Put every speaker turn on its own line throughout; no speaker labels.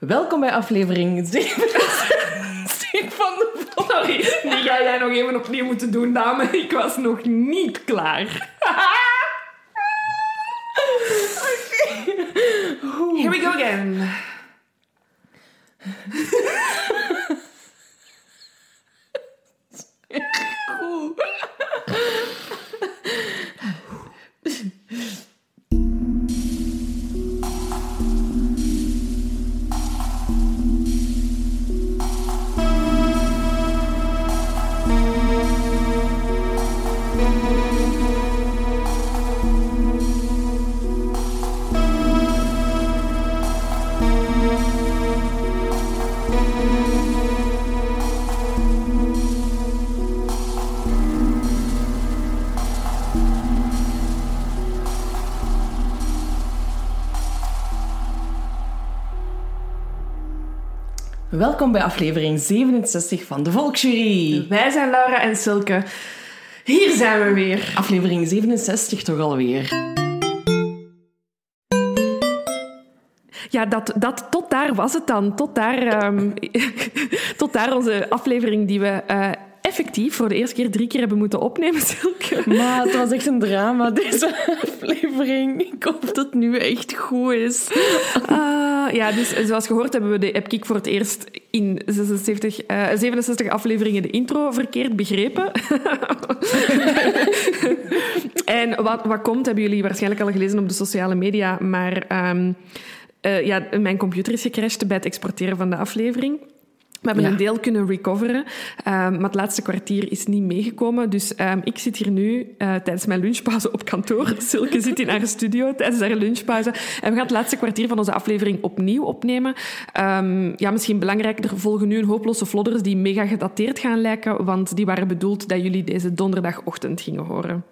Welkom bij aflevering 7 van de vlog.
Sorry, die ga jij nog even opnieuw moeten doen, dame. Ik was nog niet klaar. Here we go again.
Welkom bij aflevering 67 van de Volksjury.
Wij zijn Laura en Silke. Hier zijn we weer.
Aflevering 67 toch alweer.
Ja, dat, dat, tot daar was het dan. Tot daar, ehm, tot daar onze aflevering die we eh, effectief voor de eerste keer drie keer hebben moeten opnemen, Silke.
Maar het was echt een drama, deze aflevering. Ik hoop dat het nu echt goed is.
Ah, ja, dus zoals gehoord hebben we de Epkick voor het eerst in 76, eh, 67 afleveringen de intro verkeerd begrepen. en wat, wat komt, hebben jullie waarschijnlijk al gelezen op de sociale media, maar ehm, eh, ja, mijn computer is gecrashed bij het exporteren van de aflevering. We hebben
Ja.
een deel kunnen recoveren, ehm, maar het laatste kwartier is niet meegekomen. Dus ehm, ik zit hier nu eh, tijdens mijn lunchpauze op kantoor. Silke zit in haar studio tijdens haar lunchpauze. En we gaan het laatste kwartier van onze aflevering opnieuw opnemen. Ehm, ja, misschien belangrijk, er volgen nu een hoop losse vlodders die mega gedateerd gaan lijken, want die waren bedoeld dat jullie deze donderdagochtend gingen horen.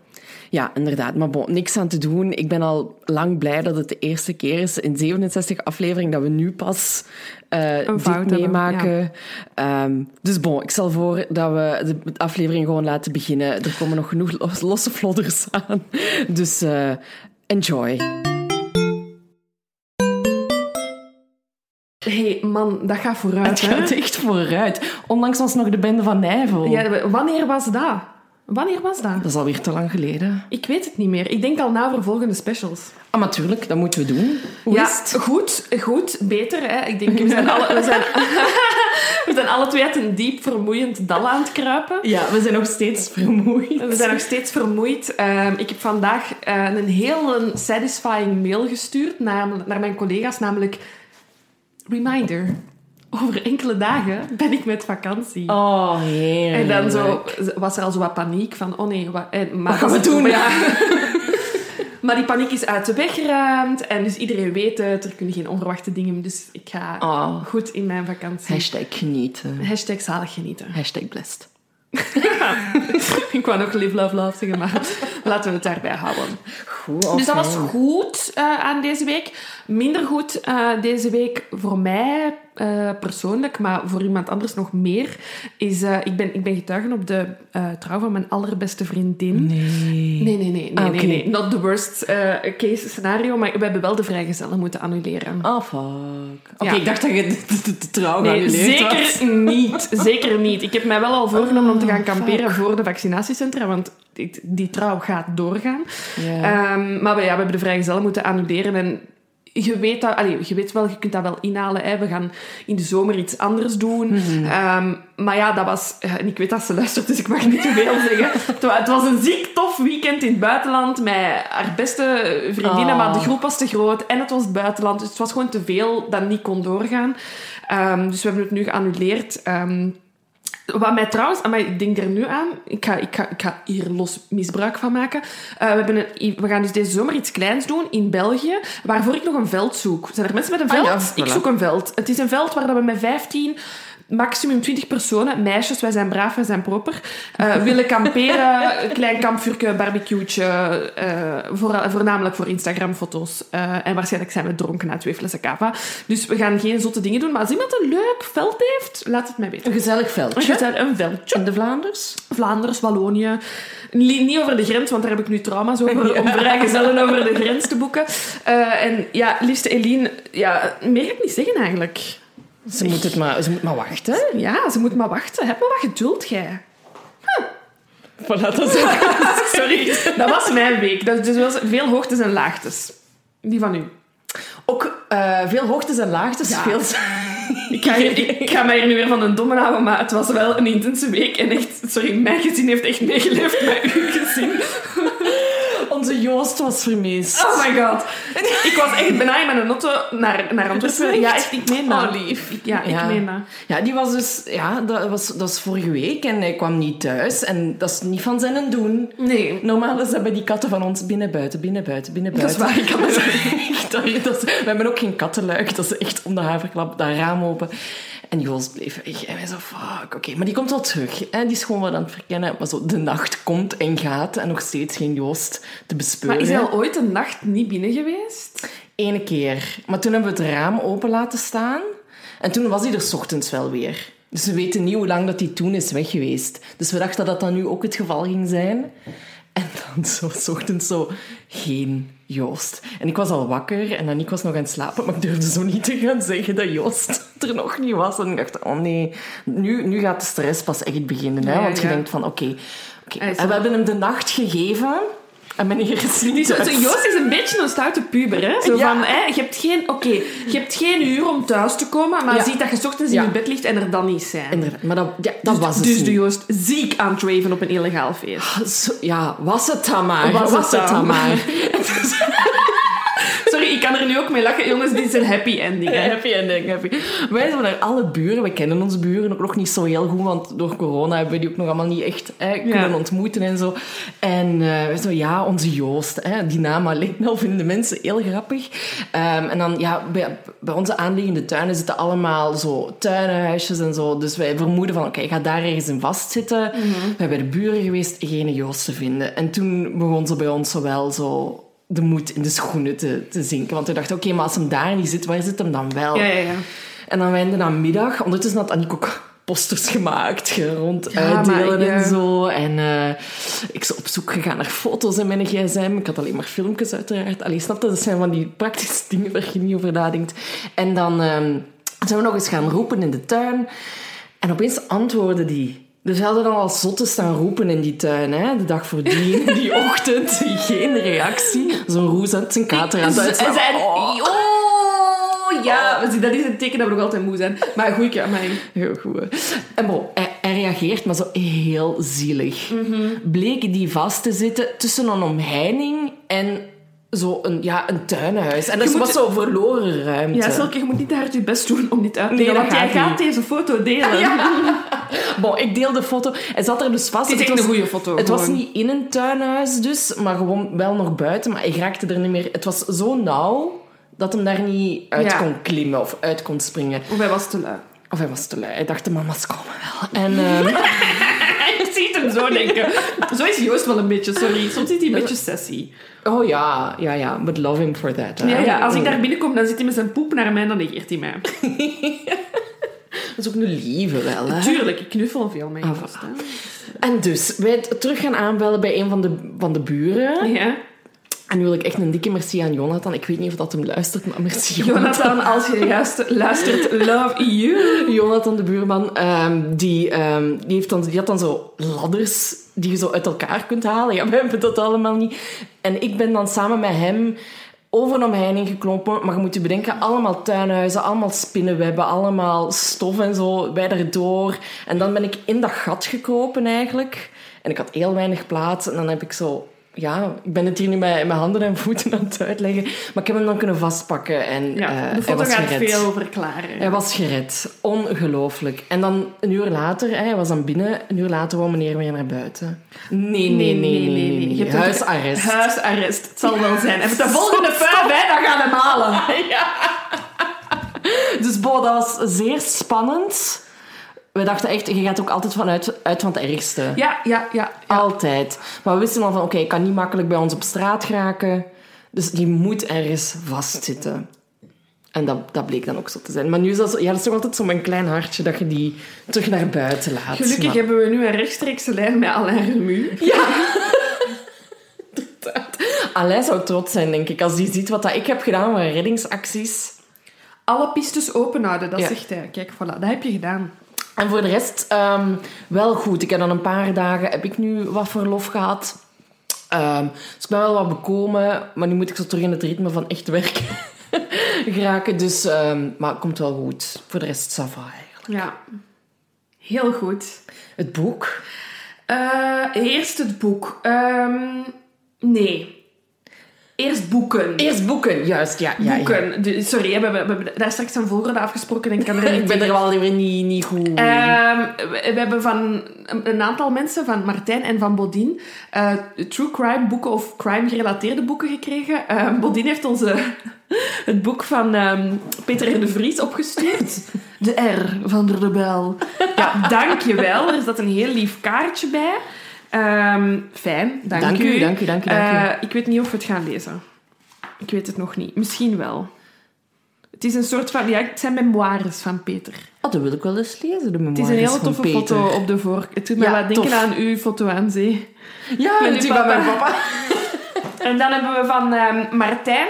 Ja, inderdaad. Maar bon, niks aan te doen. Ik ben al lang blij dat het de eerste keer is in 67 afleveringen dat we nu pas eh,
Een
dit
fout
meemaken. Ehm, dus bon, ik stel voor dat we de aflevering gewoon laten beginnen. Er komen nog genoeg los- losse vlodders aan. Dus eh, enjoy.
Hé, hey, man, dat gaat vooruit,
Het
hè?
gaat echt vooruit. Onlangs was nog de bende van Nijvel.
Ja, wanneer was dat? Wanneer was dat?
Dat is alweer te lang geleden.
Ik weet het niet meer. Ik denk al na voor volgende specials.
Ah, natuurlijk, dat moeten we doen. Hoe
ja,
is het?
goed, goed, beter. Hè. Ik denk, we zijn, alle, we, zijn, we zijn alle twee uit een diep vermoeiend dal aan het kruipen.
Ja, we zijn nog steeds vermoeid.
We zijn nog steeds vermoeid. Ehm, ik heb vandaag eh, een heel satisfying mail gestuurd naar, naar mijn collega's, namelijk... Reminder, over enkele dagen ben ik met vakantie.
Oh, heerlijk.
En dan zo, was er al zo wat paniek van, oh nee, wat, maar
Wat gaan we doen?
Ja. maar die paniek is uit de weg geruimd en dus iedereen weet het, er kunnen geen onverwachte dingen, dus ik ga
Oh.
goed in mijn vakantie.
Hashtag genieten.
Hashtag zalig genieten.
Hashtag blessed.
ik wou nog live, love, love zeggen, maar laten we het daarbij houden.
Goed,
Dus dat was goed eh, aan deze week. Minder goed eh, deze week voor mij eh, persoonlijk, maar voor iemand anders nog meer, is... eh, ik, ben, ik ben getuige op de trouw van mijn allerbeste vriendin.
Nee.
Nee, nee, nee. nee,
Ah,
nee, nee. Not the worst case scenario, maar we hebben wel de vrijgezellen moeten annuleren.
Oh, fuck. Oké,
Ja.
ik dacht dat je de, de, de, trouw
Nee, zeker niet. Zeker niet. Ik heb mij wel al voorgenomen om te gaan
Oh,
kamperen voor de vaccinatiecentra, want die, die trouw gaat doorgaan. Ehm, maar we, ja, we hebben de vrijgezellen moeten annuleren en je weet, dat, allee, je weet wel, je kunt dat wel inhalen. Hè. We gaan in de zomer iets anders doen.
Mhm.
Ehm, maar ja, dat was... En ik weet dat ze luistert, dus ik mag niet te veel zeggen. Het wa- Het was een ziek tof weekend in het buitenland met haar beste vriendinnen,
Oh.
maar de groep was te groot en het was het buitenland. Dus het was gewoon te veel dat niet kon doorgaan. Ehm, dus we hebben het nu geannuleerd. Ehm, wat mij trouwens, maar ik denk er nu aan, ik ga, ik ga, ik ga hier los misbruik van maken. Eh, we, hebben een, we gaan dus deze zomer iets kleins doen in België, waarvoor ik nog een veld zoek. Zijn er mensen met een
Ah
veld?
ja,
Ik
voilà.
zoek een veld. Het is een veld waar dat we met 15 maximum 20 personen, meisjes, wij zijn braaf, wij zijn proper, eh, willen kamperen, een klein kampvuurtje, barbecue'tje, eh, voor, voornamelijk voor Instagram-foto's. Eh, en waarschijnlijk zijn we dronken na twee flessen cava. Dus we gaan geen zotte dingen doen, maar als iemand een leuk veld heeft, laat het mij weten.
Een gezellig veldje.
Een, gezellig- een veldje.
In de Vlaanders?
Vlaanderen, Wallonië. Niet over de grens, want daar heb ik nu trauma's over, om vrijgezellen over de grens te boeken. En ja, liefste Eline, ja, meer ga ik niet zeggen eigenlijk.
Ze moet, het maar, ze moet maar wachten.
Ja, ze moet maar wachten. Heb maar wat geduld, jij.
Voilà, dat is
Sorry, dat was mijn week. Dat dus was veel hoogtes en laagtes. Die van u.
Ook eh, veel hoogtes en laagtes.
Ja.
Veel...
Ik ga, hier- ik ga mij hier nu weer van een domme houden, maar het was wel een intense week. En echt, sorry, mijn gezin heeft echt meegeleefd met uw gezin.
Joost was vermist.
Oh my god. Ik was echt bijna in mijn auto naar, naar Antwerpen. Ja, echt, ik meen dat.
Oh, lief.
Ik- Ja, ik meen dat.
Ja, die was dus... Ja, dat was, dat was vorige week en hij kwam niet thuis. En dat is niet van zijn doen.
Nee.
Normaal is dat bij die katten van ons binnen, buiten, binnen, buiten, binnen,
Dat is
buiten.
waar, ik kan
dat dat- dat is- We hebben ook geen kattenluik. Dat is echt om de haverklap, dat raam open. En Joost bleef weg. En wij zo, fuck, oké. Maar die komt wel terug. Hè? Die is gewoon wat aan het verkennen. Maar zo, de nacht komt en gaat. En nog steeds geen Joost te bespeuren.
Maar is hij al ooit een nacht niet binnen geweest?
Ene keer. Maar toen hebben we het raam open laten staan. En toen was hij er 's ochtends wel weer. Dus we weten niet hoe lang dat hij toen is weg geweest. Dus we dachten dat dat nu ook het geval ging zijn. En dan zo, 's ochtends zo, geen Joost. En ik was al wakker en Aniek was nog aan het slapen, maar ik durfde zo niet te gaan zeggen dat Joost er nog niet was. En ik dacht, oh nee, nu, nu gaat de stress pas echt beginnen. Hè? Want je denkt van, oké,
is
En we hebben hem de nacht gegeven. En meneer is niet
Die zo, zo. Joost is een beetje een stoute puber. Hè? Zo
Ja.
van, hè, je, hebt geen, oké, je hebt geen uur om thuis te komen, maar
Ja.
ziet dat je 's ochtends
Ja.
in je bed ligt en er dan niet zijn.
Inderdaad, maar dat, ja, dat was het
dus
niet.
de Joost ziek aan het raven op een illegaal feest.
Zo- Ja, was het dan maar.
Was het dan
dan maar.
Ik kan er nu ook mee lachen. Jongens, dit is een happy ending. Hè?
Happy ending, happy. Wij zijn naar alle buren. We kennen onze buren ook nog niet zo heel goed, want door corona hebben we die ook nog allemaal niet echt hè, kunnen
Ja.
ontmoeten en zo. En eh zo, ja, onze Joost. Hè, die naam alleen al vinden mensen heel grappig. Ehm, en dan, ja, bij, bij onze aanliggende tuinen zitten allemaal zo tuinhuisjes en zo. Dus wij vermoeden van, oké, ga daar ergens in vastzitten.
Mhm.
We zijn bij de buren geweest, geen Joost te vinden. En toen begon ze bij ons zo wel zo de moed in de schoenen te, te zinken. Want we dachten, oké, maar als hem daar niet zit, waar zit hem dan wel?
Ja, ja, ja.
En dan werden aan middag, ondertussen had Aniek ook posters gemaakt, ge- rond
Ja,
uitdelen
maar
en zo. En eh, ik ben op zoek gegaan naar foto's in mijn gsm. Ik had alleen maar filmpjes uiteraard. Allee, snap je? Dat zijn van die praktische dingen waar je niet over nadenkt. En dan ehm, zijn we nog eens gaan roepen in de tuin. En opeens antwoordde die. Dus hadden dan al zotten staan roepen in die tuin, hè? de dag voordien, die ochtend. Geen reactie. Zo'n roes uit zijn kater aan het
zijn...
Oh.
Oh, ja. Dat is een teken dat we nog altijd moe zijn. Maar goed, ja, maar...
Heel goed. En bon, hij, hij reageert, maar zo heel zielig. Bleek die vast te zitten tussen een omheining en zo een, ja, een tuinhuis. En dat was zo verloren ruimte.
Ja, Silke, je moet niet hard je best doen om dit uit te
Nee,
want jij
gaat niet.
deze foto delen.
Bon, ik deel de foto. Hij zat er dus vast.
Het is
was,
een goede foto,
Het was niet in een tuinhuis dus, maar gewoon wel nog buiten. Maar hij raakte er niet meer... Het was zo nauw dat hem daar niet uit
Ja.
kon klimmen of uit kon springen.
Of hij was te lui.
Of hij was te lui. Hij dacht, de mama's komen wel. En... ehm,
Zo denken. Zo is Joost wel een beetje, sorry. Soms is hij een beetje sassy.
Oh ja, ja, ja. But love him for that. hè.
Ja, ja, als ik daar binnenkom, dan zit hij met zijn poep naar mij en dan negeert hij mij.
Dat is ook een lieve wel, hè.
Tuurlijk, ik knuffel veel met
Ah. En dus, wij terug gaan aanbellen bij een van de, van de buren.
Ja.
En nu wil ik echt een dikke merci aan Jonathan. Ik weet niet of dat hem luistert, maar merci Jonathan.
Jonathan, als je juist luistert, love you.
Jonathan, de buurman, ehm, die, ehm, die, heeft dan, die had dan zo ladders die je zo uit elkaar kunt halen. Ja, we hebben dat allemaal niet. En ik ben dan samen met hem over een omheining geklompen. Maar je moet je bedenken, allemaal tuinhuizen, allemaal spinnenwebben, allemaal stof en zo, wij erdoor. En dan ben ik in dat gat gekropen eigenlijk. En ik had heel weinig plaats. En dan heb ik zo... Ja, ik ben het hier nu met mijn handen en voeten aan het uitleggen. Maar ik heb hem dan kunnen vastpakken. En
Ja,
eh,
de
hij
foto
was
gaat
gered.
veel verklaren.
Hij was gered. Ongelooflijk. En dan een uur later, hij was dan binnen, een uur later wou meneer weer naar buiten. Nee, nee, nee, nee, nee. Huisarrest.
Huisarrest. Het zal wel zijn. En met de volgende vijf, hè, dan gaan we hem halen.
Dus bo, dat was zeer spannend. We dachten echt, je gaat ook altijd vanuit uit van het ergste.
Ja, ja, ja.
Altijd. Maar we wisten al van, oké, ik kan niet makkelijk bij ons op straat geraken. Dus die moet ergens vastzitten. En dat, dat bleek dan ook zo te zijn. Maar nu is dat, zo, ja, dat is toch altijd zo'n klein hartje dat je die terug naar buiten laat.
Gelukkig
Maar-
hebben we nu een rechtstreekse lijn met Alain Remu.
Alain zou trots zijn, denk ik, als hij ziet wat dat ik heb gedaan met reddingsacties.
Alle pistes open houden, dat
Ja.
zegt hij. Kijk, voilà, dat heb je gedaan.
En voor de rest, ehm, wel goed. Ik heb dan een paar dagen, heb ik nu wat verlof gehad. Ehm, dus ik ben wel wat bekomen, maar nu moet ik zo terug in het ritme van echt werken geraken. Dus, ehm, maar het komt wel goed. Voor de rest, ça va eigenlijk.
Ja. Heel goed.
Het boek.
Eh, eerst het boek. Nee. Eerst boeken.
Eerst boeken, juist. Ja, ja, ja.
boeken. De- sorry, we, hebben- we hebben daar straks een volgorde afgesproken en ik kan er
Ik ben er wel weer niet, niet goed
Ehm, we, we hebben van een, een aantal mensen, van Martijn en van Bodien, eh, true crime boeken of crime gerelateerde boeken gekregen. Ehm Bodien heeft ons eh, het boek van ehm, Peter R. de Vries opgestuurd. De R van de rebel. Ja, dankjewel. Er zat een heel lief kaartje bij. Ehm, fijn, dank,
Dank u, dank u, dank u, dank u.
Eh, ik weet niet of we het gaan lezen. Ik weet het nog niet. Misschien wel. Het is een soort van... Ja, het zijn memoires van Peter.
Oh, dat wil ik wel eens lezen, de memoires
Het is een hele
van
toffe
Peter.
foto op de voor. Het doet mij
Ja,
denken
tof.
aan uw foto aan zee.
Ja,
Met
met
uw
van
papa.
mijn papa.
En dan hebben we van ehm, Martijn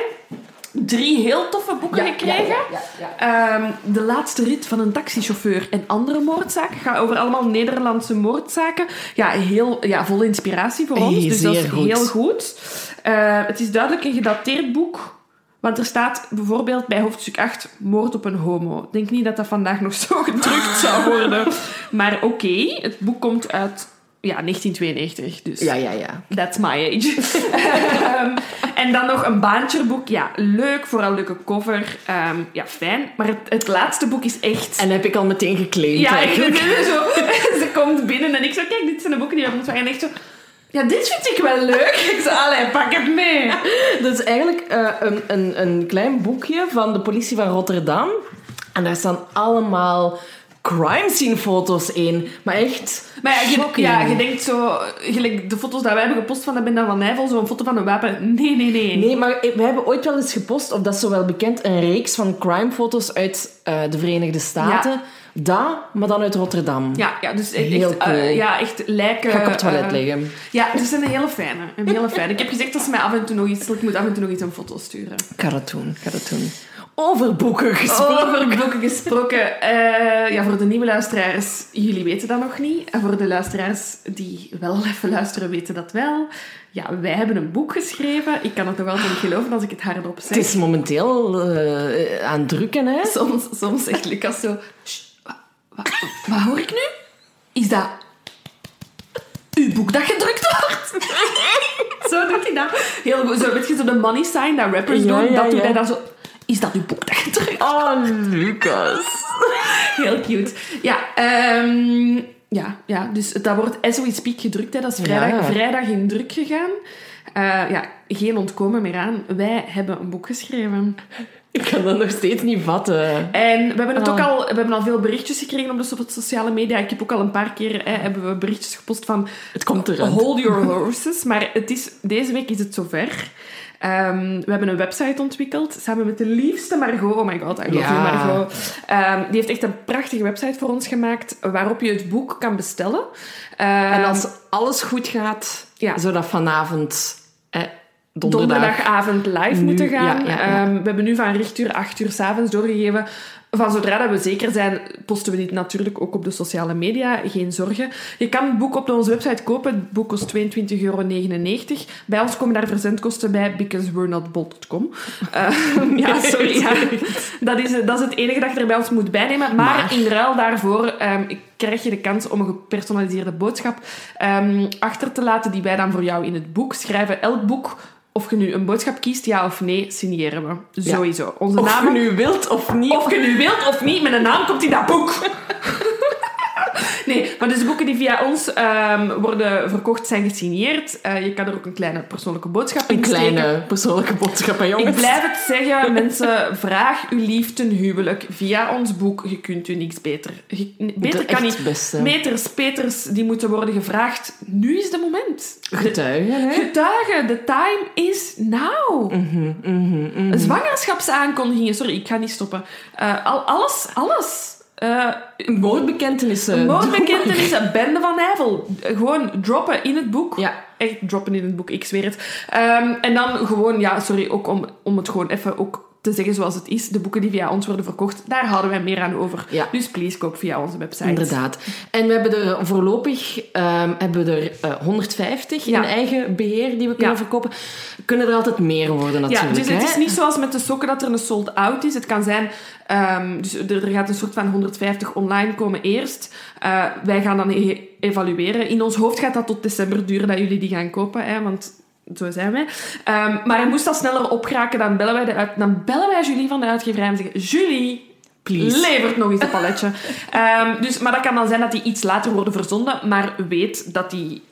drie heel toffe boeken gekregen.
Ja, ja, ja.
Ehm, de laatste rit van een taxichauffeur en andere moordzaken. Gaat over allemaal Nederlandse moordzaken. Ja, heel, ja vol inspiratie voor ons.
Hey,
dus dat is
goed.
heel goed. Eh, het is duidelijk een gedateerd boek. Want er staat bijvoorbeeld bij hoofdstuk 8 moord op een homo. Ik denk niet dat dat vandaag nog zo gedrukt zou worden. Maar oké, het boek komt uit ja, 1992. Dus
Ja, ja, ja.
That's my age. Ehm, en dan nog een baantjeboek. Ja, leuk. Vooral leuke cover. Ehm, ja, fijn. Maar het, het laatste boek is echt...
En heb ik al meteen geclaimd
ja, ik,
eigenlijk.
zo, ze komt binnen en ik zo... Kijk, dit zijn de boeken die we ontvangen. En echt zo... Ja, dit vind ik wel leuk. Ik zo, allee, pak het mee.
Dat is eigenlijk eh, een, een, een klein boekje van de politie van Rotterdam. En daar staan allemaal crime scene foto's in. Maar echt
Maar ja, je, ja, je denkt zo... Gelijk de foto's die wij hebben gepost van de Binda van Nijvel, zo'n foto van een wapen. Nee, nee, nee.
Nee, maar we hebben ooit wel eens gepost, of dat is zo wel bekend, een reeks van crimefoto's uit eh, de Verenigde Staten.
Ja.
Dat, maar dan uit Rotterdam.
Ja, ja, dus echt,
Heel
echt, eh, ja, echt lijken...
Ga ik op het toilet
eh,
leggen.
Ja, het is een hele fijne. Een hele fijne. Ik heb gezegd dat ze mij af en toe nog iets... Ik moet af en toe nog iets een foto sturen.
Ik ga dat doen, ik ga dat doen. Over boeken gesproken.
Over boeken gesproken. Eh, ja, voor de nieuwe luisteraars, jullie weten dat nog niet. En voor de luisteraars die wel even luisteren, weten dat wel. Ja, wij hebben een boek geschreven. Ik kan het nog altijd niet geloven als ik het hardop zeg.
Het is momenteel eh, aan het drukken, hè.
Soms, soms zegt Lucas zo... "Sst, Wat, hoor ik nu? Is dat uw boek dat gedrukt wordt? zo doet hij dat. Heel goed. Zo, weet je, zo de money sign dat rappers
Ja,
doen.
ja,
dat doet hij dan zo... Is dat uw boek dat gedrukt
Oh, Lucas.
Heel cute. Ja, ehm, ja, ja, dus dat wordt as we speak gedrukt. Hè. Dat is vrijdag, vrijdag in druk gegaan. Eh, ja, geen ontkomen meer aan. Wij hebben een boek geschreven.
Ik kan dat nog steeds niet vatten.
En we hebben, het ook
Ah.
al, we hebben al veel berichtjes gekregen op de so- sociale media. Ik heb ook al een paar keer hè, hebben we berichtjes gepost van
Het komt eruit.
hold your horses. Maar het is, deze week is het zover. Ehm, we hebben een website ontwikkeld samen met de liefste Margot. Oh my god, I love
Ja.
you Margot. Ehm, die heeft echt een prachtige website voor ons gemaakt waarop je het boek kan bestellen. Ehm,
En als alles goed gaat,
Ja.
zou dat vanavond, eh, donderdag,
donderdagavond live
Nu,
moeten gaan.
ja, ja, ja.
Ehm, we hebben nu van richtuur 8 uur s'avonds doorgegeven. Van zodra dat we zeker zijn, posten we dit natuurlijk ook op de sociale media. Geen zorgen. Je kan het boek op onze website kopen. Het boek kost 22,99 euro. Bij ons komen daar verzendkosten bij, because we're not bol.com. Eh, ja, sorry. Ja. Dat, is, dat is het enige dat je er bij ons moet bijnemen. Maar,
Maar-
in ruil daarvoor ehm, krijg je de kans om een gepersonaliseerde boodschap ehm, achter te laten die wij dan voor jou in het boek schrijven. Elk boek of je nu een boodschap kiest, ja of nee, signeren we. Sowieso. Onze
Of je nu wilt of niet.
of je nu wilt of niet, met een naam komt in dat boek. Nee, maar dus de boeken die via ons ehm, worden verkocht zijn gesigneerd. Eh, je kan er ook een kleine persoonlijke boodschap in
Een
steken.
kleine persoonlijke boodschap aan jongens.
Ik blijf het zeggen, mensen, vraag uw lief ten huwelijk via ons boek. Je kunt u niks beter. Je- beter kan niet.
beste.
Meters, peters, die moeten worden gevraagd. Nu is de moment.
Getuigen, hè?
Getuigen, the time is now.
Mhm.
Zwangerschapsaankondigingen, sorry, ik ga niet stoppen. Eh, al, alles, alles. Eh
Moordbekentenissen.
Moordbekentenissen, Bende van Nijvel. Gewoon droppen in het boek.
Ja.
Echt droppen in het boek, ik zweer het. Ehm, en dan gewoon, ja, sorry, ook om, om het gewoon even ook te zeggen zoals het is. De boeken die via ons worden verkocht, daar houden wij meer aan over.
Ja.
Dus please, koop via onze website.
Inderdaad. En we hebben er voorlopig ehm, hebben we er eh, 150
Ja.
in eigen beheer die we kunnen
Ja.
verkopen. Kunnen er altijd meer worden
Ja,
natuurlijk.
dus het is niet zoals met de sokken dat er een sold out is. Het kan zijn, ehm, dus er, er gaat een soort van 150 online komen eerst. Eh, wij gaan dan e- evalueren. In ons hoofd gaat dat tot december duren dat jullie die gaan kopen, hè, want zo zijn wij. Ehm, maar er moest dat sneller opgeraken, dan bellen wij, de uit, dan bellen wij Julie van de uitgeverij en zeggen... Julie,
Please.
levert nog eens een paletje. Ehm, dus, maar dat kan dan zijn dat die iets later worden verzonden, maar weet dat die...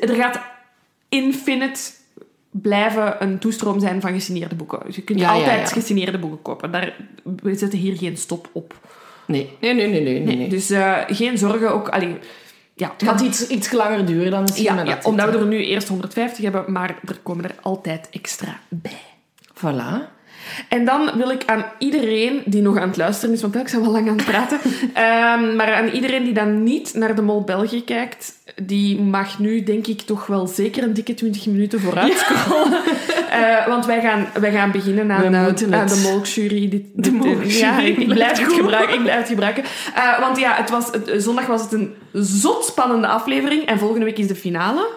Er gaat infinite blijven een toestroom zijn van gesigneerde boeken. Dus je kunt
Ja,
altijd
ja.
gesigneerde boeken kopen. Daar, we zetten hier geen stop op.
Nee, nee, nee, nee. nee, nee.
Nee, Dus eh, geen zorgen. Ook, allee, ja,
Het gaat iets, iets langer duren dan misschien.
ja, ja,
dat
omdat we er nu eerst 150 hebben, maar er komen er altijd extra bij.
Voilà.
En dan wil ik aan iedereen die nog aan het luisteren is, want ik ben wel lang aan het praten, ehm, maar aan iedereen die dan niet naar de Mol België kijkt, die mag nu denk ik toch wel zeker een dikke 20 minuten vooruit scrollen. Eh, want wij gaan, wij gaan beginnen aan, eh, aan de. Dit, dit-
Molkjury
Ja, ik, ik blijf het gebruiken. Ik blijf het gebruiken. Eh, want ja, het was, het, zondag was het een zot spannende aflevering en volgende week is de finale.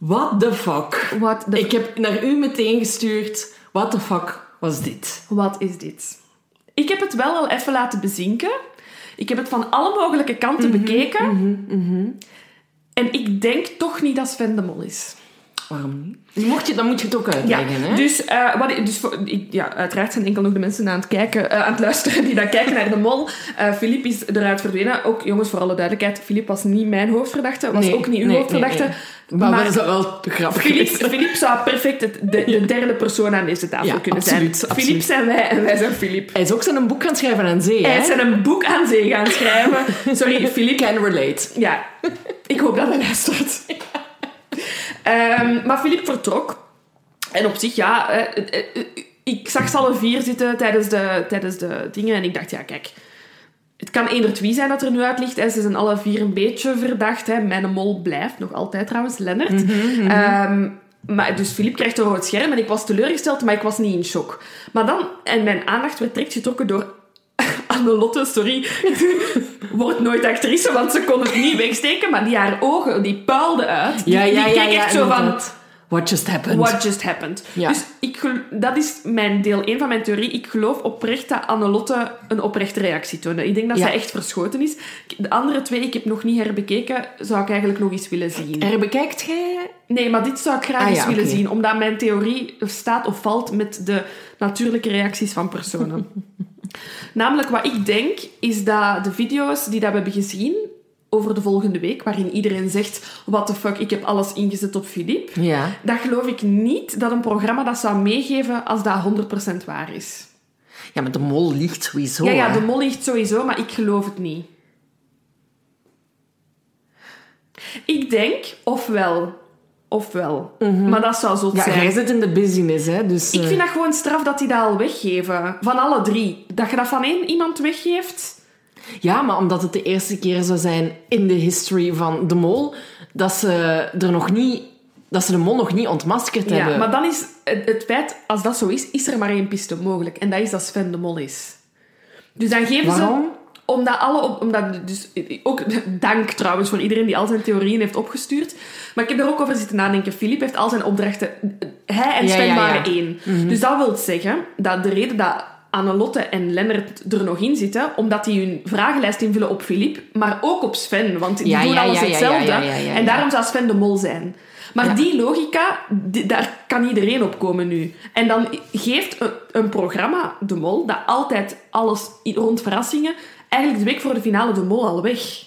What the fuck?
What the
Ik heb naar u meteen gestuurd. What the fuck was dit?
Wat is dit? Ik heb het wel al even laten bezinken. Ik heb het van alle mogelijke kanten bekeken. En ik denk toch niet dat Sven de Mol is.
Waarom niet? Mocht je, dan moet je het ook uitleggen, hè?
dus, eh, wat, dus voor, ik, ja, uiteraard zijn enkel nog de mensen aan het, kijken, eh, aan het luisteren die dan kijken naar de mol. Eh Filip is eruit verdwenen. Ook, jongens, voor alle duidelijkheid, Filip was niet mijn hoofdverdachte, was
Nee,
ook niet uw
nee,
hoofdverdachte.
nee, Maar,
Maar-
dat is wel grappig
Filip, zou perfect het, de, de derde persoon aan deze tafel
Ja,
kunnen
absoluut,
zijn.
absoluut.
Filip zijn wij en wij zijn Filip.
Hij is ook zijn boek gaan schrijven aan zee,
Hij is zijn een boek aan zee gaan schrijven. Sorry, Filip.
Can relate.
Ja, ik hoop dat hij luistert. Ehm, maar Filip vertrok. En op zich, ja... eh, eh, eh, ik zag ze alle vier zitten tijdens de, tijdens de dingen. En ik dacht, ja, kijk... Het kan eender wie zijn dat er nu uit ligt. hè. Ze zijn alle vier een beetje verdacht. Hè. Mijn mol blijft nog altijd trouwens, Lennart. Ehm, maar, dus Filip krijgt een rood scherm en ik was teleurgesteld, maar ik was niet in shock. Maar dan, en mijn aandacht werd direct getrokken door Annelotte, sorry, wordt nooit actrice, want ze kon het niet wegsteken, maar die haar ogen, die puilden uit. Die,
Ja,
die keek
ja,
echt zo van.
What just happened?
what just happened?
Ja.
Dus ik, dat is mijn deel 1 van mijn theorie. Ik geloof oprecht dat Annelotte een oprechte reactie toonde. Ik denk dat
Ja.
zij echt verschoten is. De andere twee, ik heb nog niet herbekeken, zou ik eigenlijk nog eens willen zien.
Herbekijkt jij?
Nee, maar dit zou ik graag
Ah,
eens
ja,
willen zien, omdat mijn theorie staat of valt met de natuurlijke reacties van personen. Namelijk, wat ik denk, is dat de video's die dat we hebben gezien over de volgende week, waarin iedereen zegt, what the fuck, ik heb alles ingezet op Filip,
Ja.
dat geloof ik niet dat een programma dat zou meegeven als dat 100% waar is.
Ja, maar de mol ligt sowieso.
ja, ja, de mol ligt sowieso, maar ik geloof het niet. Ik denk, ofwel, ofwel. Maar dat zou
Ja,
zijn.
jij zit in de business, hè? Dus,
Ik
eh,
vind dat gewoon straf dat die dat al weggeven. Van alle drie. Dat je dat van één iemand weggeeft.
Ja, maar omdat het de eerste keer zou zijn in de history van de mol dat ze er nog niet, dat ze de mol nog niet ontmaskerd
Ja,
hebben.
maar dan is het, het feit, als dat zo is, is er maar één piste mogelijk. En dat is dat Sven de Mol is. Dus dan geven
Waarom?
ze... Omdat alle... Omdat dus, ook dank trouwens voor iedereen die al zijn theorieën heeft opgestuurd. Maar ik heb er ook over zitten nadenken. Filip heeft al zijn opdrachten... Hij en Sven
ja, ja.
waren één. Dus dat wil zeggen dat de reden dat Annelotte en Lennart er nog in zitten, omdat die hun vragenlijst invullen op Filip, maar ook op Sven. Want die
Ja,
doen
ja,
alles
ja, ja,
hetzelfde.
ja, ja, ja,
En
ja.
daarom zou Sven de Mol zijn. Maar
Ja.
die logica, die- daar kan iedereen op komen nu. En dan geeft een, een programma, De Mol, dat altijd alles rond verrassingen, eigenlijk de week voor de finale de mol al weg.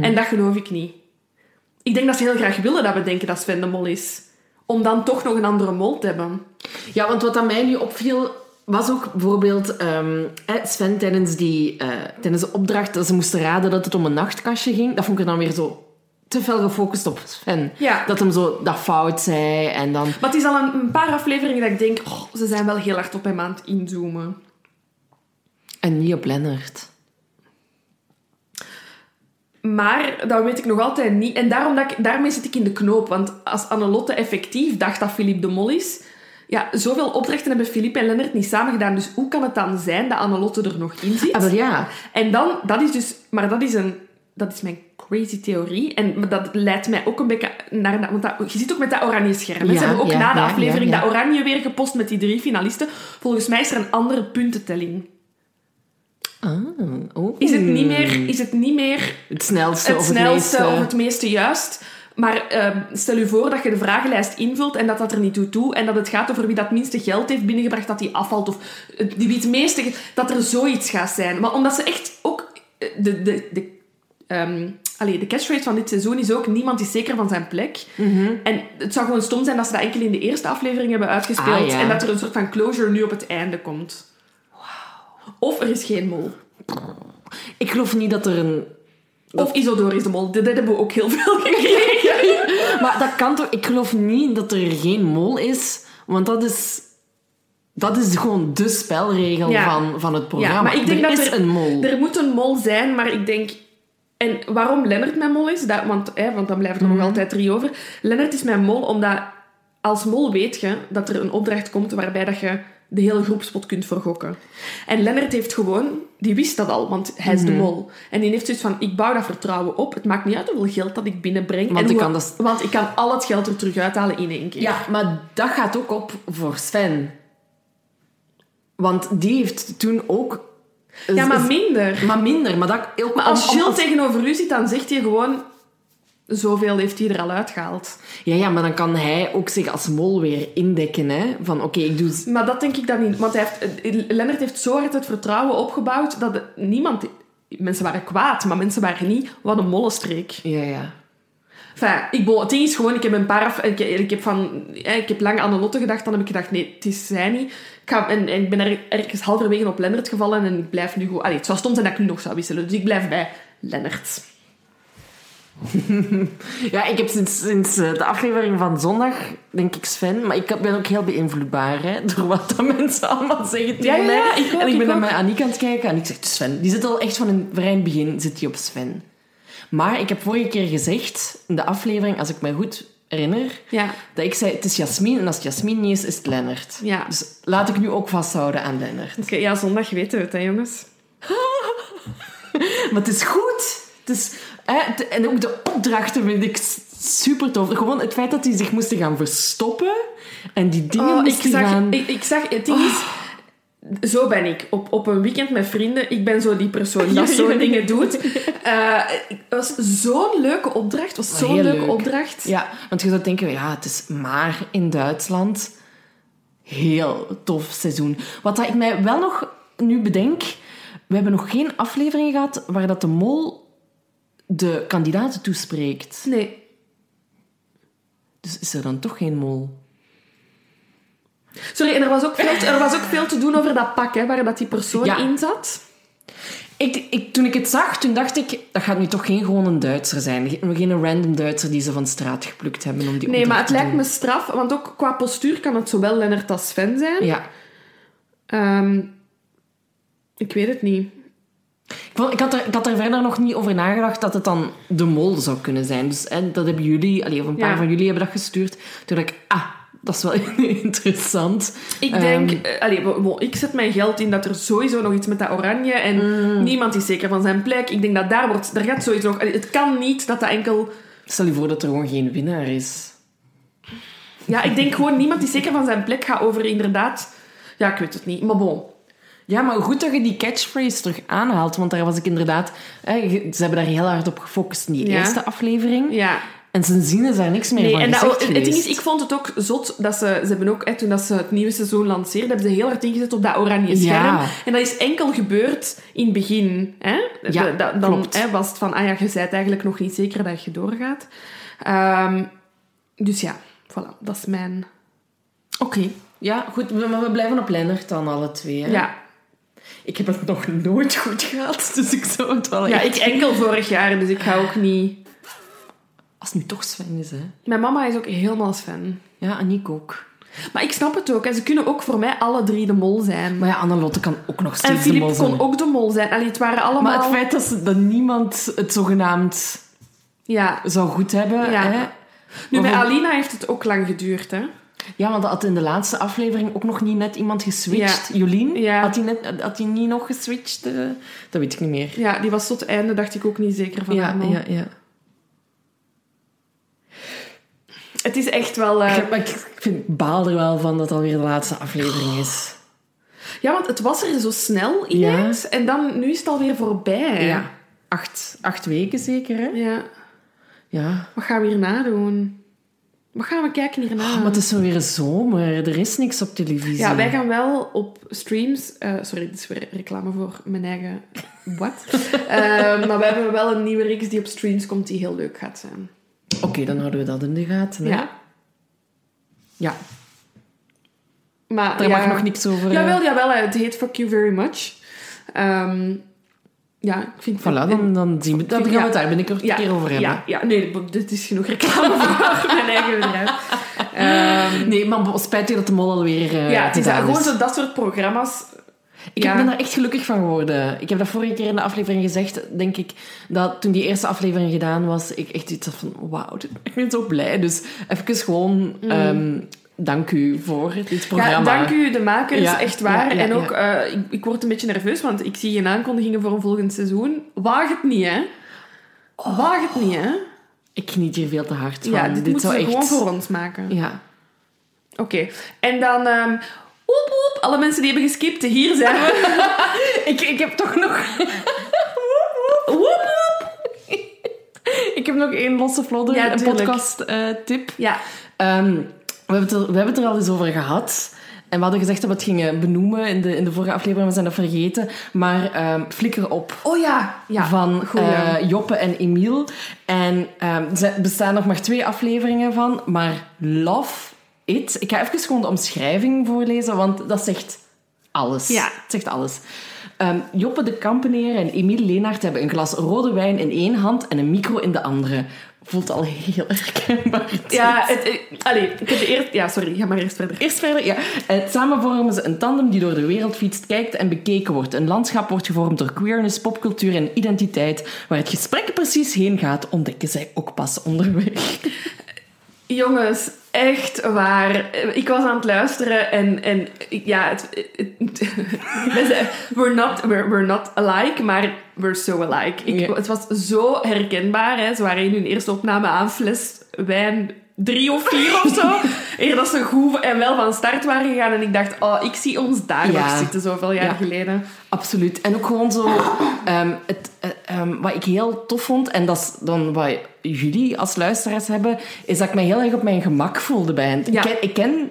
En dat geloof ik niet. Ik denk dat ze heel graag willen dat we denken dat Sven de mol is. Om dan toch nog een andere mol te hebben.
Ja, want wat aan mij nu opviel, was ook bijvoorbeeld ehm, Sven tijdens, die, eh, tijdens de opdracht dat ze moesten raden dat het om een nachtkastje ging. Dat vond ik dan weer zo te veel gefocust op Sven.
Ja.
Dat hem zo dat fout zei en dan...
Maar het is al een, een paar afleveringen dat ik denk, oh, ze zijn wel heel hard op hem aan het inzoomen.
En niet op Lennart.
Maar dat weet ik nog altijd niet. En daarom dat ik, daarmee zit ik in de knoop. Want als Annelotte effectief dacht dat Philippe de Mol is... Ja, zoveel opdrachten hebben Philippe en Lennart niet samen gedaan. Dus hoe kan het dan zijn dat Annelotte er nog in zit?
Ah, wel ja.
En dan, dat is dus... Maar dat is een... Dat is mijn crazy theorie. En dat leidt mij ook een beetje naar... Want dat, je ziet ook met dat oranje scherm.
Ja,
Ze hebben ook
ja,
na de
ja,
aflevering dat oranje weer gepost met die drie finalisten. Volgens mij is er een andere puntentelling.
Ah, oh.
Is het niet meer... Is het niet meer
Het snelste
het
of het
snelste
meeste...
of het meeste juist. Maar ehm, stel je voor dat je de vragenlijst invult en dat dat er niet toe toe en dat het gaat over wie dat minste geld heeft binnengebracht dat die afvalt of eh, die wie het meeste... Dat er zoiets gaat zijn. Maar omdat ze echt ook... eh, De, de, de, ehm, allee, de catchphrase van dit seizoen is ook niemand is zeker van zijn plek.
Mhm.
En het zou gewoon stom zijn dat ze dat enkel in de eerste aflevering hebben uitgespeeld
Ah, ja.
en dat er een soort van closure nu op het einde komt. Of er is geen mol.
Ik geloof niet dat er een...
Of Isidore is de mol. Dit hebben we ook heel veel gekregen.
Maar dat kan toch... Ik geloof niet dat er geen mol is, want dat is... Dat is gewoon de spelregel
Ja.
van, van het programma.
Ja, maar ik denk
er
dat
is
er,
een mol.
er moet een mol zijn, maar ik denk... En waarom Lennart mijn mol is, dat, want, hè, want dan blijven er
Mhm.
nog altijd drie over. Lennart is mijn mol omdat als mol weet je dat er een opdracht komt waarbij dat je de hele groepspot kunt vergokken. En Lennart heeft gewoon... Die wist dat al, want hij
Mhm.
is de mol. En die heeft zoiets van, ik bouw dat vertrouwen op. Het maakt niet uit hoeveel geld dat ik binnenbreng.
Want
en
ik
hoe-
kan dat-
want ik kan al het geld er terug uithalen in één keer.
Ja, maar dat gaat ook op voor Sven. Want die heeft toen ook...
Ja, maar minder.
Maar minder, maar dat ook...
Maar als
om- om-
Gilles tegenover u zit, dan zegt hij gewoon... Zoveel heeft hij er al uitgehaald.
Ja, ja, maar dan kan hij ook zich als mol weer indekken, hè. Van, oké, ik doe...
Maar dat denk ik dan niet. Want hij heeft, Lennart heeft zo hard het vertrouwen opgebouwd dat niemand... Mensen waren kwaad, maar mensen waren niet... Wat een mollenstreek.
Ja, ja.
Enfin, ik, bo, het ding is gewoon, ik heb een paar... Ik, ik, heb van, eh, ik heb lang aan de Lotte gedacht, dan heb ik gedacht, nee, het is zij niet. Ik ga, en, en ik ben er ergens halverwege op Lennart gevallen en ik blijf nu gewoon... Allee, het zou stom zijn dat ik nu nog zou wisselen, dus ik blijf bij Lennart.
Ja, ik heb sinds, sinds eh, de aflevering van zondag, denk ik, Sven. Maar ik ben ook heel beïnvloedbaar hè, door wat dat mensen allemaal zeggen tegen
Ja, ja,
mij.
ja, ik ook,
en ik
ik
ben naar mijn Aniek aan het kijken en ik zeg, Sven, die zit al echt van een vrij begin zit die op Sven. Maar ik heb vorige keer gezegd, in de aflevering, als ik me goed herinner,
Ja.
dat ik zei, het is Jasmin en als het Jasmin niet is, is het Lennart.
Ja.
Dus laat ik nu ook vasthouden aan Lennart.
Oké, ja, zondag weten we het, hè, jongens.
Maar het is goed. Het is, hè, en ook de opdrachten vind ik super tof. Gewoon het feit dat die zich moesten gaan verstoppen en die dingen
Oh, ik, zag,
gaan...
ik, ik zag... Het ding is... Zo ben ik. Op, op een weekend met vrienden. Ik ben zo die persoon dat zo'n dingen doet. Eh, het was zo'n leuke opdracht. Was zo'n leuke
leuk.
opdracht.
Ja, want je zou denken, ja, het is maar in Duitsland. Heel tof seizoen. Wat dat ik mij wel nog nu bedenk, we hebben nog geen aflevering gehad waar dat de mol de kandidaten toespreekt.
Nee.
Dus is er dan toch geen mol?
Sorry, en er was, ook veel te, er was ook veel te doen over dat pak, hè, waar dat die persoon
Ja.
in zat.
Ik, ik, toen ik het zag, toen dacht ik, dat gaat nu toch geen gewoon een Duitser zijn. Geen random Duitser die ze van straat geplukt hebben om die
Nee, maar het lijkt
doen.
me straf. Want ook qua postuur kan het zowel Lennart als Sven zijn.
Ja.
Ehm, ik weet het niet.
Ik, vond- ik, had er, ik had er verder nog niet over nagedacht dat het dan de mol zou kunnen zijn. Dus hè, dat hebben jullie, allee, of een paar
Ja.
van jullie hebben dat gestuurd. Toen dacht ik, ah, dat is wel interessant.
Ik denk... eh, allee, ik zet mijn geld in dat er sowieso nog iets met dat oranje... En
Mm.
niemand is zeker van zijn plek. Ik denk dat daar wordt... Daar gaat sowieso nog... allee, het kan niet dat dat enkel...
Stel je voor dat er gewoon geen winnaar is.
Ja, ik denk gewoon niemand die zeker van zijn plek gaat over inderdaad... Ja, ik weet het niet. Maar bon.
Ja, maar goed dat je die catchphrase terug aanhaalt. Want daar was ik inderdaad... Ze hebben daar heel hard op gefocust in die
Ja.
eerste aflevering.
Ja.
En sindsdien is daar niks meer
Nee,
van
en dat, het ding is, ik vond het ook zot dat ze, ze hebben ook, hè, toen dat ze het nieuwe seizoen lanceerden, hebben ze heel hard ingezet op dat oranje scherm.
Ja.
En dat is enkel gebeurd in het begin. Hè?
Ja,
dan
klopt.
hè, was het van, ah ja, je bent eigenlijk nog niet zeker dat je doorgaat. Ehm, dus ja, voilà, dat is mijn...
Oké. Ja, goed. we- Maar we blijven op Lennart dan, alle twee. Hè?
Ja,
Ik heb het nog nooit goed gehad, dus ik zou het wel
ja,
echt...
ik enkel vorig jaar, dus ik ga ook niet...
Als het nu toch Sven is, hè.
Mijn mama is ook helemaal fan.
Ja, Aniek ook.
Maar ik snap het ook. En ze kunnen ook voor mij alle drie de mol zijn.
Maar ja, Annelotte kan ook nog
en
steeds de
Filip
mol zijn.
kon ook de mol zijn. Allee, het waren allemaal...
Maar het feit dat, ze, dat niemand het zogenaamd
Ja.
zou goed hebben...
Ja.
Hè?
Nu, bij Alina heeft het ook lang geduurd, hè.
Ja, want had in de laatste aflevering ook nog niet net iemand geswitcht. Jolien,
Ja.
had hij net, had hij niet nog geswitcht? eh? dat weet ik niet meer.
Ja, die was tot het einde, dacht ik ook niet zeker van
Ja, ja, ja.
Het is echt wel... eh,
Ik, maar ik vind, baal er wel van dat het alweer de laatste aflevering is.
Ja, want het was er zo snel ineens. En dan, nu is het alweer voorbij.
Ja. Acht, acht weken zeker, hè?
Ja.
Ja.
Wat gaan we hierna doen? Wat gaan we kijken hierna?
Oh, maar het is zo weer zomer. Er is niks op televisie.
Ja, wij gaan wel op streams... eh, sorry, dit is weer reclame voor mijn eigen... Wat? Eh, maar we hebben wel een nieuwe reeks die op streams komt die heel leuk gaat zijn.
Oké, dan houden we dat in de gaten. Hè?
Ja.
Ja,
Maar,
daar
ja,
mag nog niks over... eh,
Jawel, jawel. Het heet Fuck You Very Much. Ehm, ja, ik vind...
Voilà, dan, dan zien we Dan gaan we het daar binnenkort
ja,
een keer over hebben.
Ja, ja, nee, dit is genoeg reclame voor mijn eigen bedrijf. Ehm,
Nee, maar spijtig dat de mol alweer uh,
ja, het is gewoon zo dat soort programma's.
Ik
Ja.
ben daar echt gelukkig van geworden. Ik heb dat vorige keer in de aflevering gezegd, denk ik, dat toen die eerste aflevering gedaan was, ik echt iets had van, wauw, ik ben zo blij. Dus even gewoon, ehm, dank u voor dit
Mm. Ja,
programma.
dank u, de makers,
Ja,
echt waar.
ja,
en ook, eh, ik, ik word een beetje nerveus, want ik zie geen aankondigingen voor een volgend seizoen. Waag het niet, hè? Waag het niet, hè?
Ik geniet hier veel te hard van.
Ja, dit, moeten
zou
we
echt...
gewoon voor ons maken.
Ja.
Oké. En dan... ehm woep, woep, alle mensen die hebben geskipt, hier zijn we.
ik, ik heb toch nog...
woep, woep.
Ik heb nog één losse vlodder,
Ja,
een podcast eh, tip.
Ja,
Ehm, we, hebben het er, we hebben het er al eens over gehad. En we hadden gezegd dat we het gingen benoemen in de, in de vorige aflevering. We zijn dat vergeten. Maar ehm, Flikker op
Oh ja, ja.
van
Goeie.
eh, Joppe en Emiel. En ehm, er bestaan nog maar twee afleveringen van. Maar Love It. Ik ga even gewoon de omschrijving voorlezen, want dat zegt alles.
Ja.
Het zegt alles. Ehm, Joppe de Kampeneer en Emiel Leenaert hebben een glas rode wijn in één hand en een micro in de andere. Voelt al heel herkenbaar.
Ja, het, allee, ik heb de eerst... Ja, sorry, ga maar eerst verder.
Eerst verder, ja. Eh, samen vormen ze een tandem die door de wereld fietst, kijkt en bekeken wordt. Een landschap wordt gevormd door queerness, popcultuur en identiteit. Waar het gesprek precies heen gaat, ontdekken zij ook pas onderweg.
Jongens, echt waar. Ik was aan het luisteren en, en ja, het, we're, not, we're, we're not alike, maar we're so alike. Ik. Het was zo herkenbaar. Hè. Ze waren in hun eerste opname aan fles wijn drie of vier of zo. Eer dat ze goed en wel van start waren gegaan. En ik dacht, oh, ik zie ons daar
Ja.
nog zitten zoveel jaar
Ja.
geleden.
Absoluut. En ook gewoon zo... ehm, het, eh, ehm, wat ik heel tof vond, en dat is dan wat jullie als luisteraars hebben, is dat ik me heel erg op mijn gemak voelde bij hen.
Ja.
Ik, ken, ik ken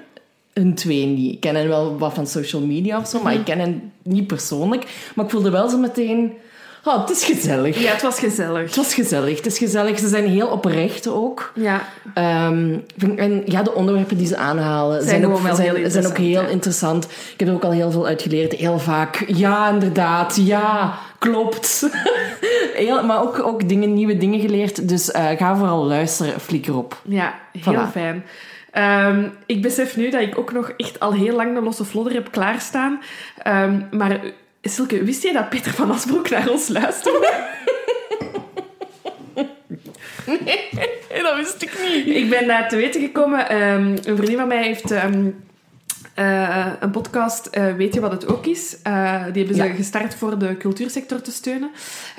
hun twee niet. Ik ken hen wel wat van social media of zo, maar ik ken hen niet persoonlijk. Maar ik voelde wel zo meteen... Oh, het is gezellig.
Ja, het was gezellig.
Het was gezellig. Het is gezellig. Ze zijn heel oprecht ook.
Ja.
Ehm, en ja, de onderwerpen die ze aanhalen zijn, ook,
gewoon wel
zijn,
heel
zijn ook heel
interessant,
interessant. Ik heb er ook al heel veel uit geleerd. Heel vaak, ja, inderdaad, ja, klopt. heel, maar ook, ook dingen, nieuwe dingen geleerd. Dus eh, ga vooral luisteren, flikker op.
Ja, heel
Voilà.
fijn. Ehm, ik besef nu dat ik ook nog echt al heel lang de losse vlodder heb klaarstaan. Ehm, maar Silke, wist jij dat Peter van Asbroek naar ons luisterde?
dat wist ik niet.
ik ben daar te weten gekomen. ehm, een vriendin van mij heeft... ehm, eh, een podcast, eh, Weet je wat het ook is? Eh, die hebben ze
Ja.
gestart voor de cultuursector te steunen.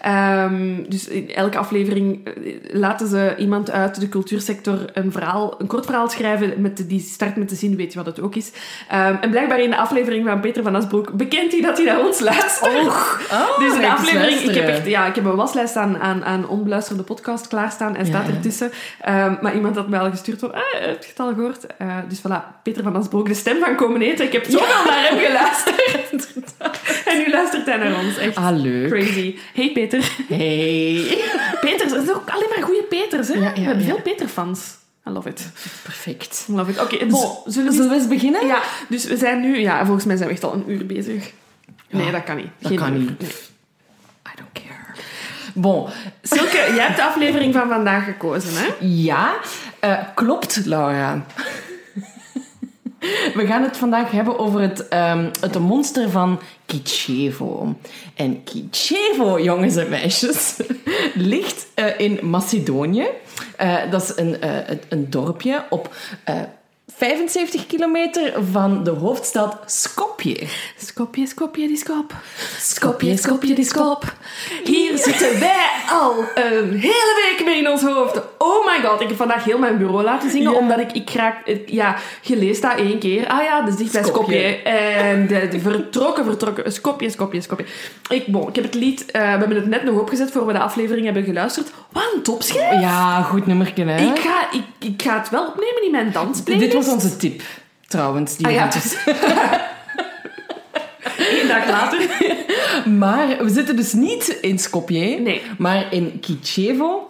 Ehm, dus in elke aflevering laten ze iemand uit de cultuursector een, verhaal, een kort verhaal schrijven met die start met de zin Weet je wat het ook is? Ehm, en blijkbaar in de aflevering van Peter van Asbroek bekent hij dat hij naar ons luistert.
Oh,
Dus
kijk eens
aflevering, ik heb, echt, ja, ik heb een waslijst aan, aan, aan onbeluisterde podcast klaarstaan en staat ertussen. Ehm, maar iemand had mij al gestuurd van, ah, heb je het al gehoord? Eh, dus voilà, Peter van Asbroek, de stem van Komen Eten. Ik heb zoveel naar hem geluisterd. en nu luistert hij naar ons. Echt
Ah, leuk.
crazy. Hey Peter.
Hey.
Peters, er zijn ook alleen maar goede Peters, hè?
Ja, ja,
We hebben
ja.
veel Peter-fans. I love it.
Perfect.
I love it. Oké, bon, zullen we...
Zullen we eens beginnen?
Ja, dus we zijn nu... Ja, volgens mij zijn we echt al een uur bezig. Nee,
Ja,
dat kan niet.
dat
Geen
kan
uur.
niet.
Nee.
I don't care. Bon,
Silke, jij hebt de aflevering van vandaag gekozen, hè?
ja, eh, klopt, Laura. We gaan het vandaag hebben over het, ehm, het monster van Kitschevo. En Kitschevo, jongens en meisjes, ligt eh, in Macedonië. Eh, dat is een, eh, een, dorpje op 75 kilometer van de hoofdstad Skopje.
Skopje, Skopje, die skop.
Skopje, Skopje, die skop.
Hier zitten wij al een hele week mee in ons hoofd. Oh my god, ik heb vandaag heel mijn bureau laten zingen,
Ja.
omdat ik, ik raak, ja, je leest dat één keer. Ah ja, dus dicht bij
Skopje.
Skopje. En de, de vertrokken, vertrokken, Skopje, Skopje, Skopje. Ik, bon, ik heb het lied, eh, we hebben het net nog opgezet voor we de aflevering hebben geluisterd. Wat een topschrijf.
Ja, goed nummerken, hè?
Ik ga, ik, ik ga het wel opnemen in mijn dansplaylist.
Was onze tip, trouwens. Die
Ah, ja. Eén dag later.
Maar we zitten dus niet in Skopje,
Nee.
maar in Kitschevo.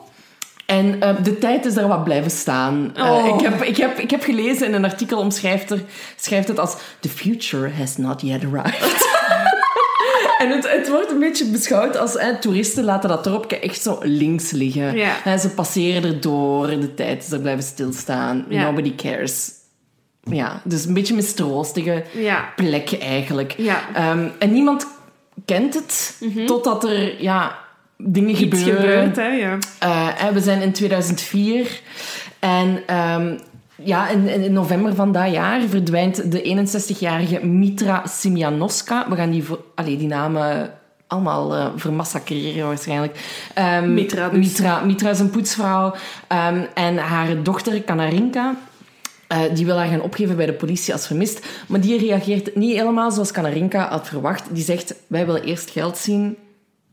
En eh, de tijd is daar wat blijven staan. Eh,
Oh.
ik, heb, ik, heb, ik heb gelezen in een artikel omschrijft er, schrijft het als The future has not yet arrived. en het, het wordt een beetje beschouwd als eh, toeristen laten dat dorpje echt zo links liggen.
Ja.
Ze passeren erdoor, de tijd is er blijven stilstaan.
Ja.
Nobody cares. Ja, dus een beetje mistroostige
Ja.
plek eigenlijk.
Ja.
Ehm, en niemand kent het totdat er ja, dingen
Iets
gebeuren.
gebeurt, hè, ja.
Hè, we zijn in 2004 en ehm, ja, in, in november van dat jaar verdwijnt de 61-jarige Mitra Simjanoska. We gaan die, voor, allee, die namen allemaal eh vermassacreren waarschijnlijk. Ehm,
Mitra dus.
Mitra, Mitra is een poetsvrouw en haar dochter Kanarinka... eh, die wil haar gaan opgeven bij de politie als vermist. Maar die reageert niet helemaal zoals Kanarinka had verwacht. Die zegt, wij willen eerst geld zien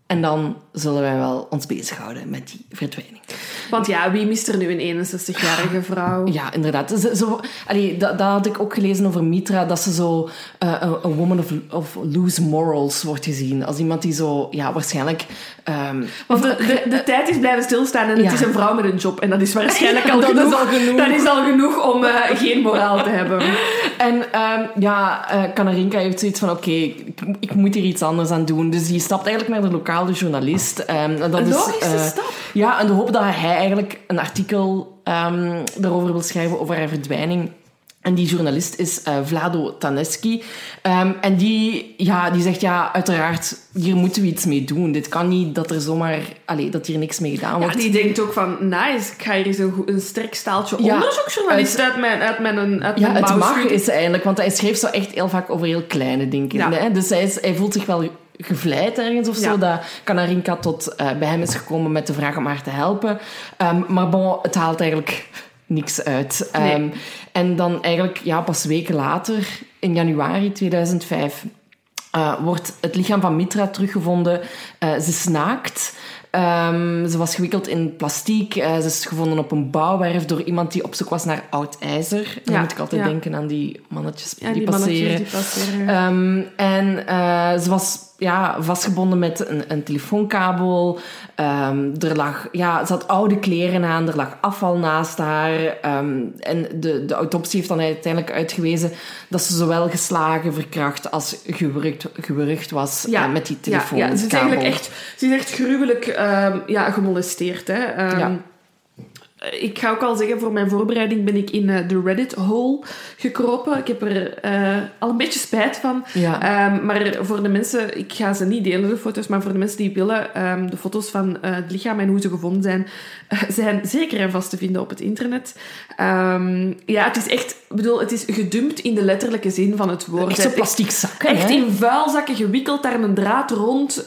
en dan zullen wij wel ons bezighouden met die verdwijning.
Want ja, wie mist er nu een 61-jarige vrouw?
Ja, inderdaad. Zo, zo, allee, dat, dat had ik ook gelezen over Mitra, dat ze zo eh, een woman of, of loose morals wordt gezien. Als iemand die zo, ja, waarschijnlijk... ehm,
Want de, de, de tijd is blijven stilstaan en het is een vrouw met een job. En dat is waarschijnlijk al,
Dat is
genoeg,
al genoeg.
Dat is al genoeg om eh, geen moraal te hebben.
En ehm, ja, eh Kanarinka heeft zoiets van, oké, ik, ik moet hier iets anders aan doen. Dus die stapt eigenlijk naar de lokale journalist. Ehm, dat
Een
is,
logische
eh,
stap.
Ja, in de hoop dat hij eigenlijk een artikel ehm daarover wil schrijven, over haar verdwijning. En die journalist is eh, Vlado Taneski. Ehm, en die, ja, die zegt, ja, uiteraard, hier moeten we iets mee doen. Dit kan niet dat er zomaar... Allee, dat hier niks mee gedaan
Ja,
wordt.
die denkt ook van, nice, ik ga hier eens een, sterk staaltje
Ja,
onderzoeksjournalist uit mijn, uit mijn, uit
Ja,
mijn
het mag is eigenlijk, want hij schreef zo echt heel vaak over heel kleine dingen.
Ja.
Hè? Dus hij, is, hij voelt zich wel gevleid ergens of zo,
Ja.
dat Kanarinka tot eh, bij hem is gekomen met de vraag om haar te helpen. Ehm, maar bon, het haalt eigenlijk niks uit.
Nee.
Ehm, en dan eigenlijk ja, pas weken later, in januari 2005, eh, wordt het lichaam van Mitra teruggevonden. Eh, ze snaakt. Ehm, ze was gewikkeld in plastiek. Ze is gevonden op een bouwwerf door iemand die op zoek was naar oud ijzer. Dan moet ik altijd
ja.
denken aan die mannetjes
Ja,
die,
die mannetjes
passeren.
die passeren.
En ze was ja, vastgebonden met een, een telefoonkabel. Ehm, er lag, ja, ze had oude kleren aan, er lag afval naast haar. Ehm, en de, de autopsie heeft dan uiteindelijk uitgewezen dat ze zowel geslagen, verkracht als gewurgd, gewurgd was eh, met die
ja,
telefoonkabel.
ja, ze is eigenlijk echt, ze is echt gruwelijk ehm, ja, gemolesteerd. Hè.
Ja.
Ik ga ook al zeggen, voor mijn voorbereiding ben ik in eh, de Reddit-hole gekropen. Ik heb er eh, al een beetje spijt van.
Ja.
Ehm, maar voor de mensen, ik ga ze niet delen, de foto's, maar voor de mensen die willen, ehm, de foto's van eh, het lichaam en hoe ze gevonden zijn, zijn zeker en vast te vinden op het internet. Ehm, ja, het is echt, bedoel, het is gedumpt in de letterlijke zin van het woord.
Echt zo'n plastic zak.
Echt in vuilzakken gewikkeld, daar een draad rond.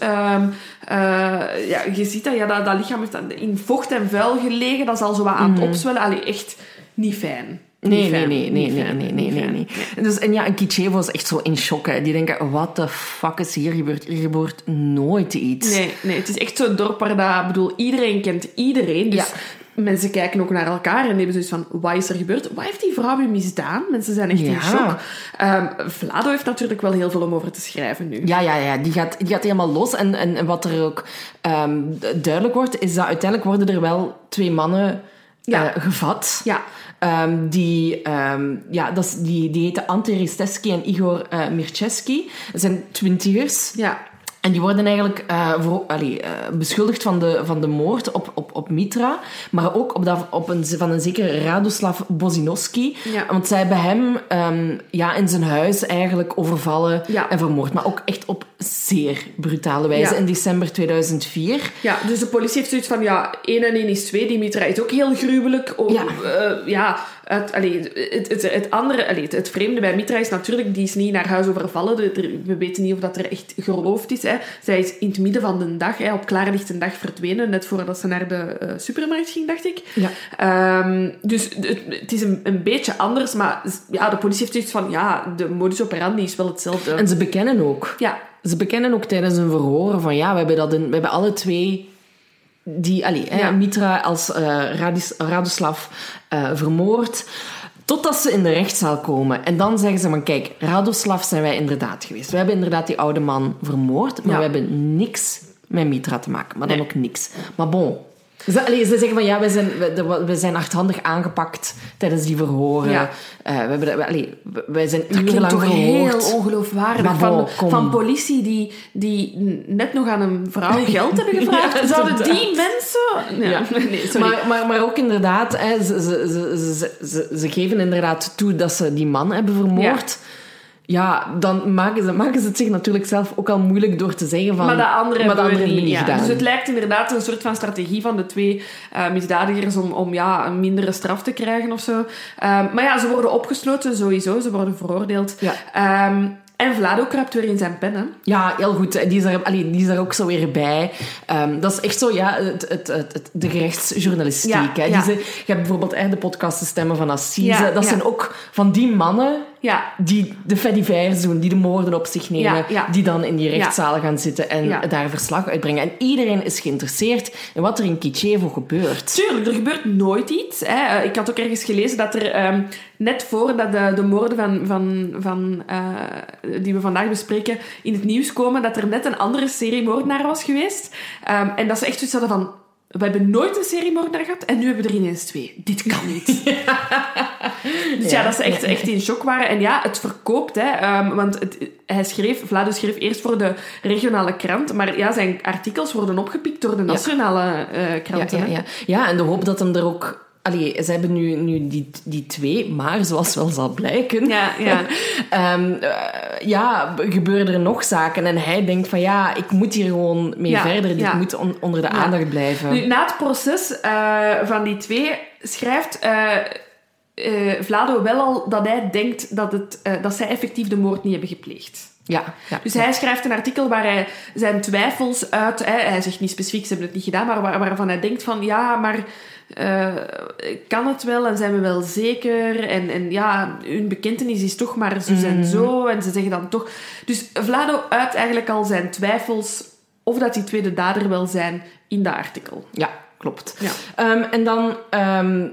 Eh, ja, je ziet dat, ja, dat, dat lichaam heeft in vocht en vuil gelegen. Dat is al zo wat aan het opzwellen. Allee, echt niet fijn.
Nee, nee, nee, nee, nee, nee, nee, nee. Dus, en ja, en Kitschevo is echt zo in shock. Hè. Die denken, what the fuck is hier gebeurd? Hier gebeurt nooit iets.
Nee, nee, het is echt zo'n dorp waar dat, bedoel, iedereen kent iedereen. Dus
Ja.
Mensen kijken ook naar elkaar en hebben zoiets van, wat is er gebeurd? Wat heeft die vrouw nu misdaan? Mensen zijn echt in shock. Ehm, Vlado heeft natuurlijk wel heel veel om over te schrijven nu.
Ja, ja, ja. Die gaat, die gaat helemaal los. En, en, en wat er ook ehm, duidelijk wordt, is dat uiteindelijk worden er wel twee mannen
Ja.
eh, gevat.
Ja.
Ehm, die, ehm, ja, dat is, die, die heten Ante Risteski en Igor eh Mirceski. Dat zijn twintigers.
Ja.
En die worden eigenlijk eh, voor, allee, eh, beschuldigd van de, van de moord op, op, op Mitra. Maar ook op dat, op een, van een zekere Radoslav Bozinowski.
Ja.
Want zij hebben hem ehm, ja, in zijn huis eigenlijk overvallen
Ja.
en vermoord. Maar ook echt op zeer brutale wijze
Ja.
in december 2004.
Ja, dus de politie heeft zoiets van, ja, 1 en 1 is 2. Die Mitra is ook heel gruwelijk. Om,
Ja.
eh, ja het, allee, het, het, het andere, allee, het, het vreemde bij Mitra is natuurlijk, die is niet naar huis overvallen. Er- we weten niet of dat er echt geloofd is. Hè. Zij is in het midden van de dag, hè, op klaarlichte dag verdwenen, net voordat ze naar de eh, supermarkt ging, dacht ik.
Ja.
Ehm, dus het, het is een, een beetje anders, maar ja, de politie heeft zoiets van, ja, de modus operandi is wel hetzelfde.
En ze bekennen ook.
ja,
Ze bekennen ook tijdens een verhoor van ja, we hebben, dat in, we hebben alle twee die, allee, hè. Mitra als eh Radis, Radoslav eh, vermoord. Totdat ze in de rechtszaal komen. En dan zeggen ze van kijk, Radoslav zijn wij inderdaad geweest. We hebben inderdaad die oude man vermoord, maar
Ja.
we hebben niks met Mitra te maken. Maar dan
Nee.
ook niks. Maar bon. Ze, allee, ze zeggen van ja, we zijn, we, we zijn hardhandig aangepakt tijdens die verhoren.
Ja.
Eh, we hebben, we- allee, wij zijn
Dat
urenlang
toch
verhoord.
heel ongeloofwaardig.
Maar
van, van politie die, die net nog aan een vrouw geld hebben gevraagd.
Ja,
Zouden die mensen... Ja, nee, sorry.
Maar, maar, maar ook inderdaad, hè, ze, ze, ze, ze, ze, ze geven inderdaad toe dat ze die man hebben vermoord. Ja, dan maken ze, maken ze het zich natuurlijk zelf ook al moeilijk door te zeggen van...
maar de andere
maar
niet. ja.
gedaan.
Dus het lijkt inderdaad een soort van strategie van de twee eh, misdadigers om, om ja, een mindere straf te krijgen of zo. Ehm, maar ja, ze worden opgesloten sowieso. Ze worden veroordeeld.
Ja.
Ehm, en Vlado kruipt weer in zijn pen, hè.
Ja, heel goed. Die is er, allee, die is er ook zo weer bij. Ehm, dat is echt zo, ja, het, het, het, de gerechtsjournalistiek.
Ja,
hè. Die
ja.
ze- je hebt bijvoorbeeld hè, de podcast De Stemmen van Assise.
Ja,
dat
ja.
zijn ook van die mannen
Ja,
die de fedivers doen, die de moorden op zich nemen,
Ja, ja.
die dan in die rechtszalen gaan zitten en daar verslag uitbrengen. En iedereen is geïnteresseerd in wat er in Kitschevo gebeurt.
Tuurlijk, er gebeurt nooit iets. Hè. Eh, Ik had ook ergens gelezen dat er ehm, net voordat de, de moorden van, van, van, eh, die we vandaag bespreken in het nieuws komen, dat er net een andere serie moordenaar was geweest. Ehm, en dat ze echt zoiets hadden van... We hebben nooit een serie moordenaar gehad en nu hebben we er ineens twee. Dit kan niet. dus ja, dat ze echt, echt in shock waren. En ja, het verkoopt. Hè, ehm, want het, hij schreef, Vlado schreef eerst voor de regionale krant. Maar ja, zijn artikels worden opgepikt door de nationale eh, kranten.
ja, ja. ja, en de hoop dat hem er ook... Allee, ze hebben nu, nu die, die twee, maar zoals wel zal blijken...
Ja, ja.
ehm, eh, ja, gebeuren er nog zaken. En hij denkt van ja, ik moet hier gewoon mee
Ja,
verder. Dit
ja.
moet on- onder de aandacht blijven.
Nu, na het proces eh, van die twee schrijft eh, Vlado wel al dat hij denkt dat, het, dat zij effectief de moord niet hebben gepleegd.
Ja, ja.
Dus hij schrijft een artikel waar hij zijn twijfels uit... Hè, hij zegt niet specifiek, ze hebben het niet gedaan, maar waar- waarvan hij denkt van... Ja, maar eh, kan het wel en zijn we wel zeker? En, en ja, hun bekentenis is toch maar zo en zo. En ze zeggen dan toch... Dus Vlado uit eigenlijk al zijn twijfels of dat die twee de dader wel zijn in dat artikel.
Ja, klopt.
Ja.
Ehm, en dan... ehm,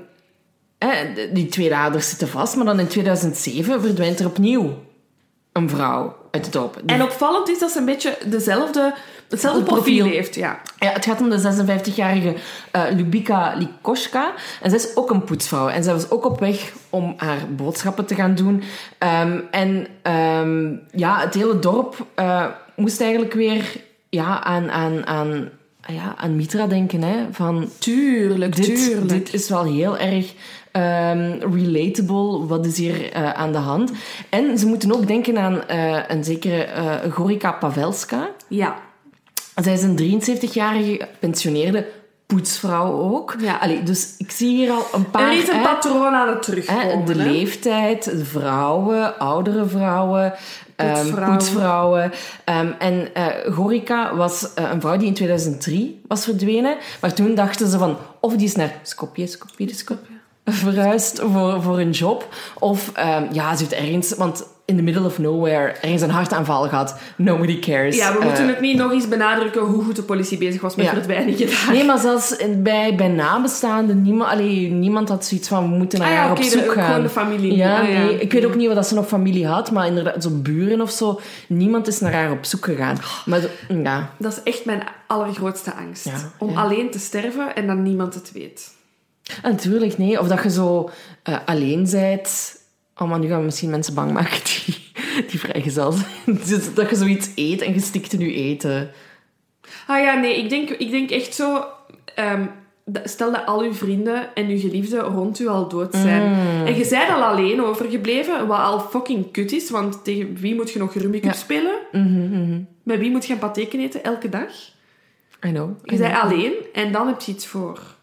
die twee daders zitten vast, maar dan in 2007 verdwijnt er opnieuw een vrouw uit het dorp.
En opvallend is dat ze een beetje dezelfde, hetzelfde
Het
profiel
profiel.
heeft. Ja.
Ja, het gaat om de 56-jarige eh Lubika Likoschka. En zij is ook een poetsvrouw. En zij was ook op weg om haar boodschappen te gaan doen. Ehm, en ehm, ja, het hele dorp eh, moest eigenlijk weer ja, aan, aan, aan ja, aan Mitra denken. Hè, van,
Tuurlijk,
dit,
tuurlijk.
dit is wel heel erg ehm, relatable. Wat is hier eh, aan de hand? En ze moeten ook denken aan een zekere eh, Gorica Pavelska.
Ja.
Zij is een 73-jarige gepensioneerde poetsvrouw ook.
Ja.
Allee, dus ik zie hier al een paar...
Er is een patroon aan het
hè,
terugkomen.
de
hè.
leeftijd, vrouwen, oudere vrouwen, ehm,
Poetsvrouwen.
poetsvrouwen. Ehm, en eh Gorica was eh, een vrouw die in 2003 was verdwenen. Maar toen dachten ze van, of die is naar Skopje, Skopje, Skopje verhuisd voor, voor een job. Of ehm, ja, ze heeft ergens, want in the middle of nowhere, ergens een hartaanval gehad. Nobody cares.
Ja, we
Eh,
moeten het niet nog eens benadrukken hoe goed de politie bezig was met
Ja.
verdwijningen daar.
Nee, maar zelfs bij, bij nabestaanden, niemand, allee, niemand had zoiets van, we moeten naar
Ah ja,
haar op
de-
zoek gaan.
gewoon de familie.
Ja,
Ah ja.
nee, ik weet ook niet wat ze nog familie had, maar inderdaad, zo buren of zo, niemand is naar haar op zoek gegaan. Maar zo- ja,
Dat is echt mijn allergrootste angst. Om alleen te sterven en dat niemand het weet.
natuurlijk, nee. Of dat je zo eh, alleen bent. Oh, maar nu gaan we misschien mensen bang maken die, die vrijgezel zijn. Dus dat je zoiets eet en je stikt in je eten.
Ah ja, nee, ik denk, ik denk echt zo... ehm, stel dat al uw vrienden en uw geliefden rond u al dood zijn.
Mm.
En je bent al alleen overgebleven, wat al fucking kut is, want tegen wie moet je nog Rummikub
Ja.
spelen?
Mhm, mhm.
Bij wie moet je een pateken eten elke dag?
I know.
Je bent alleen en dan heb je iets voor.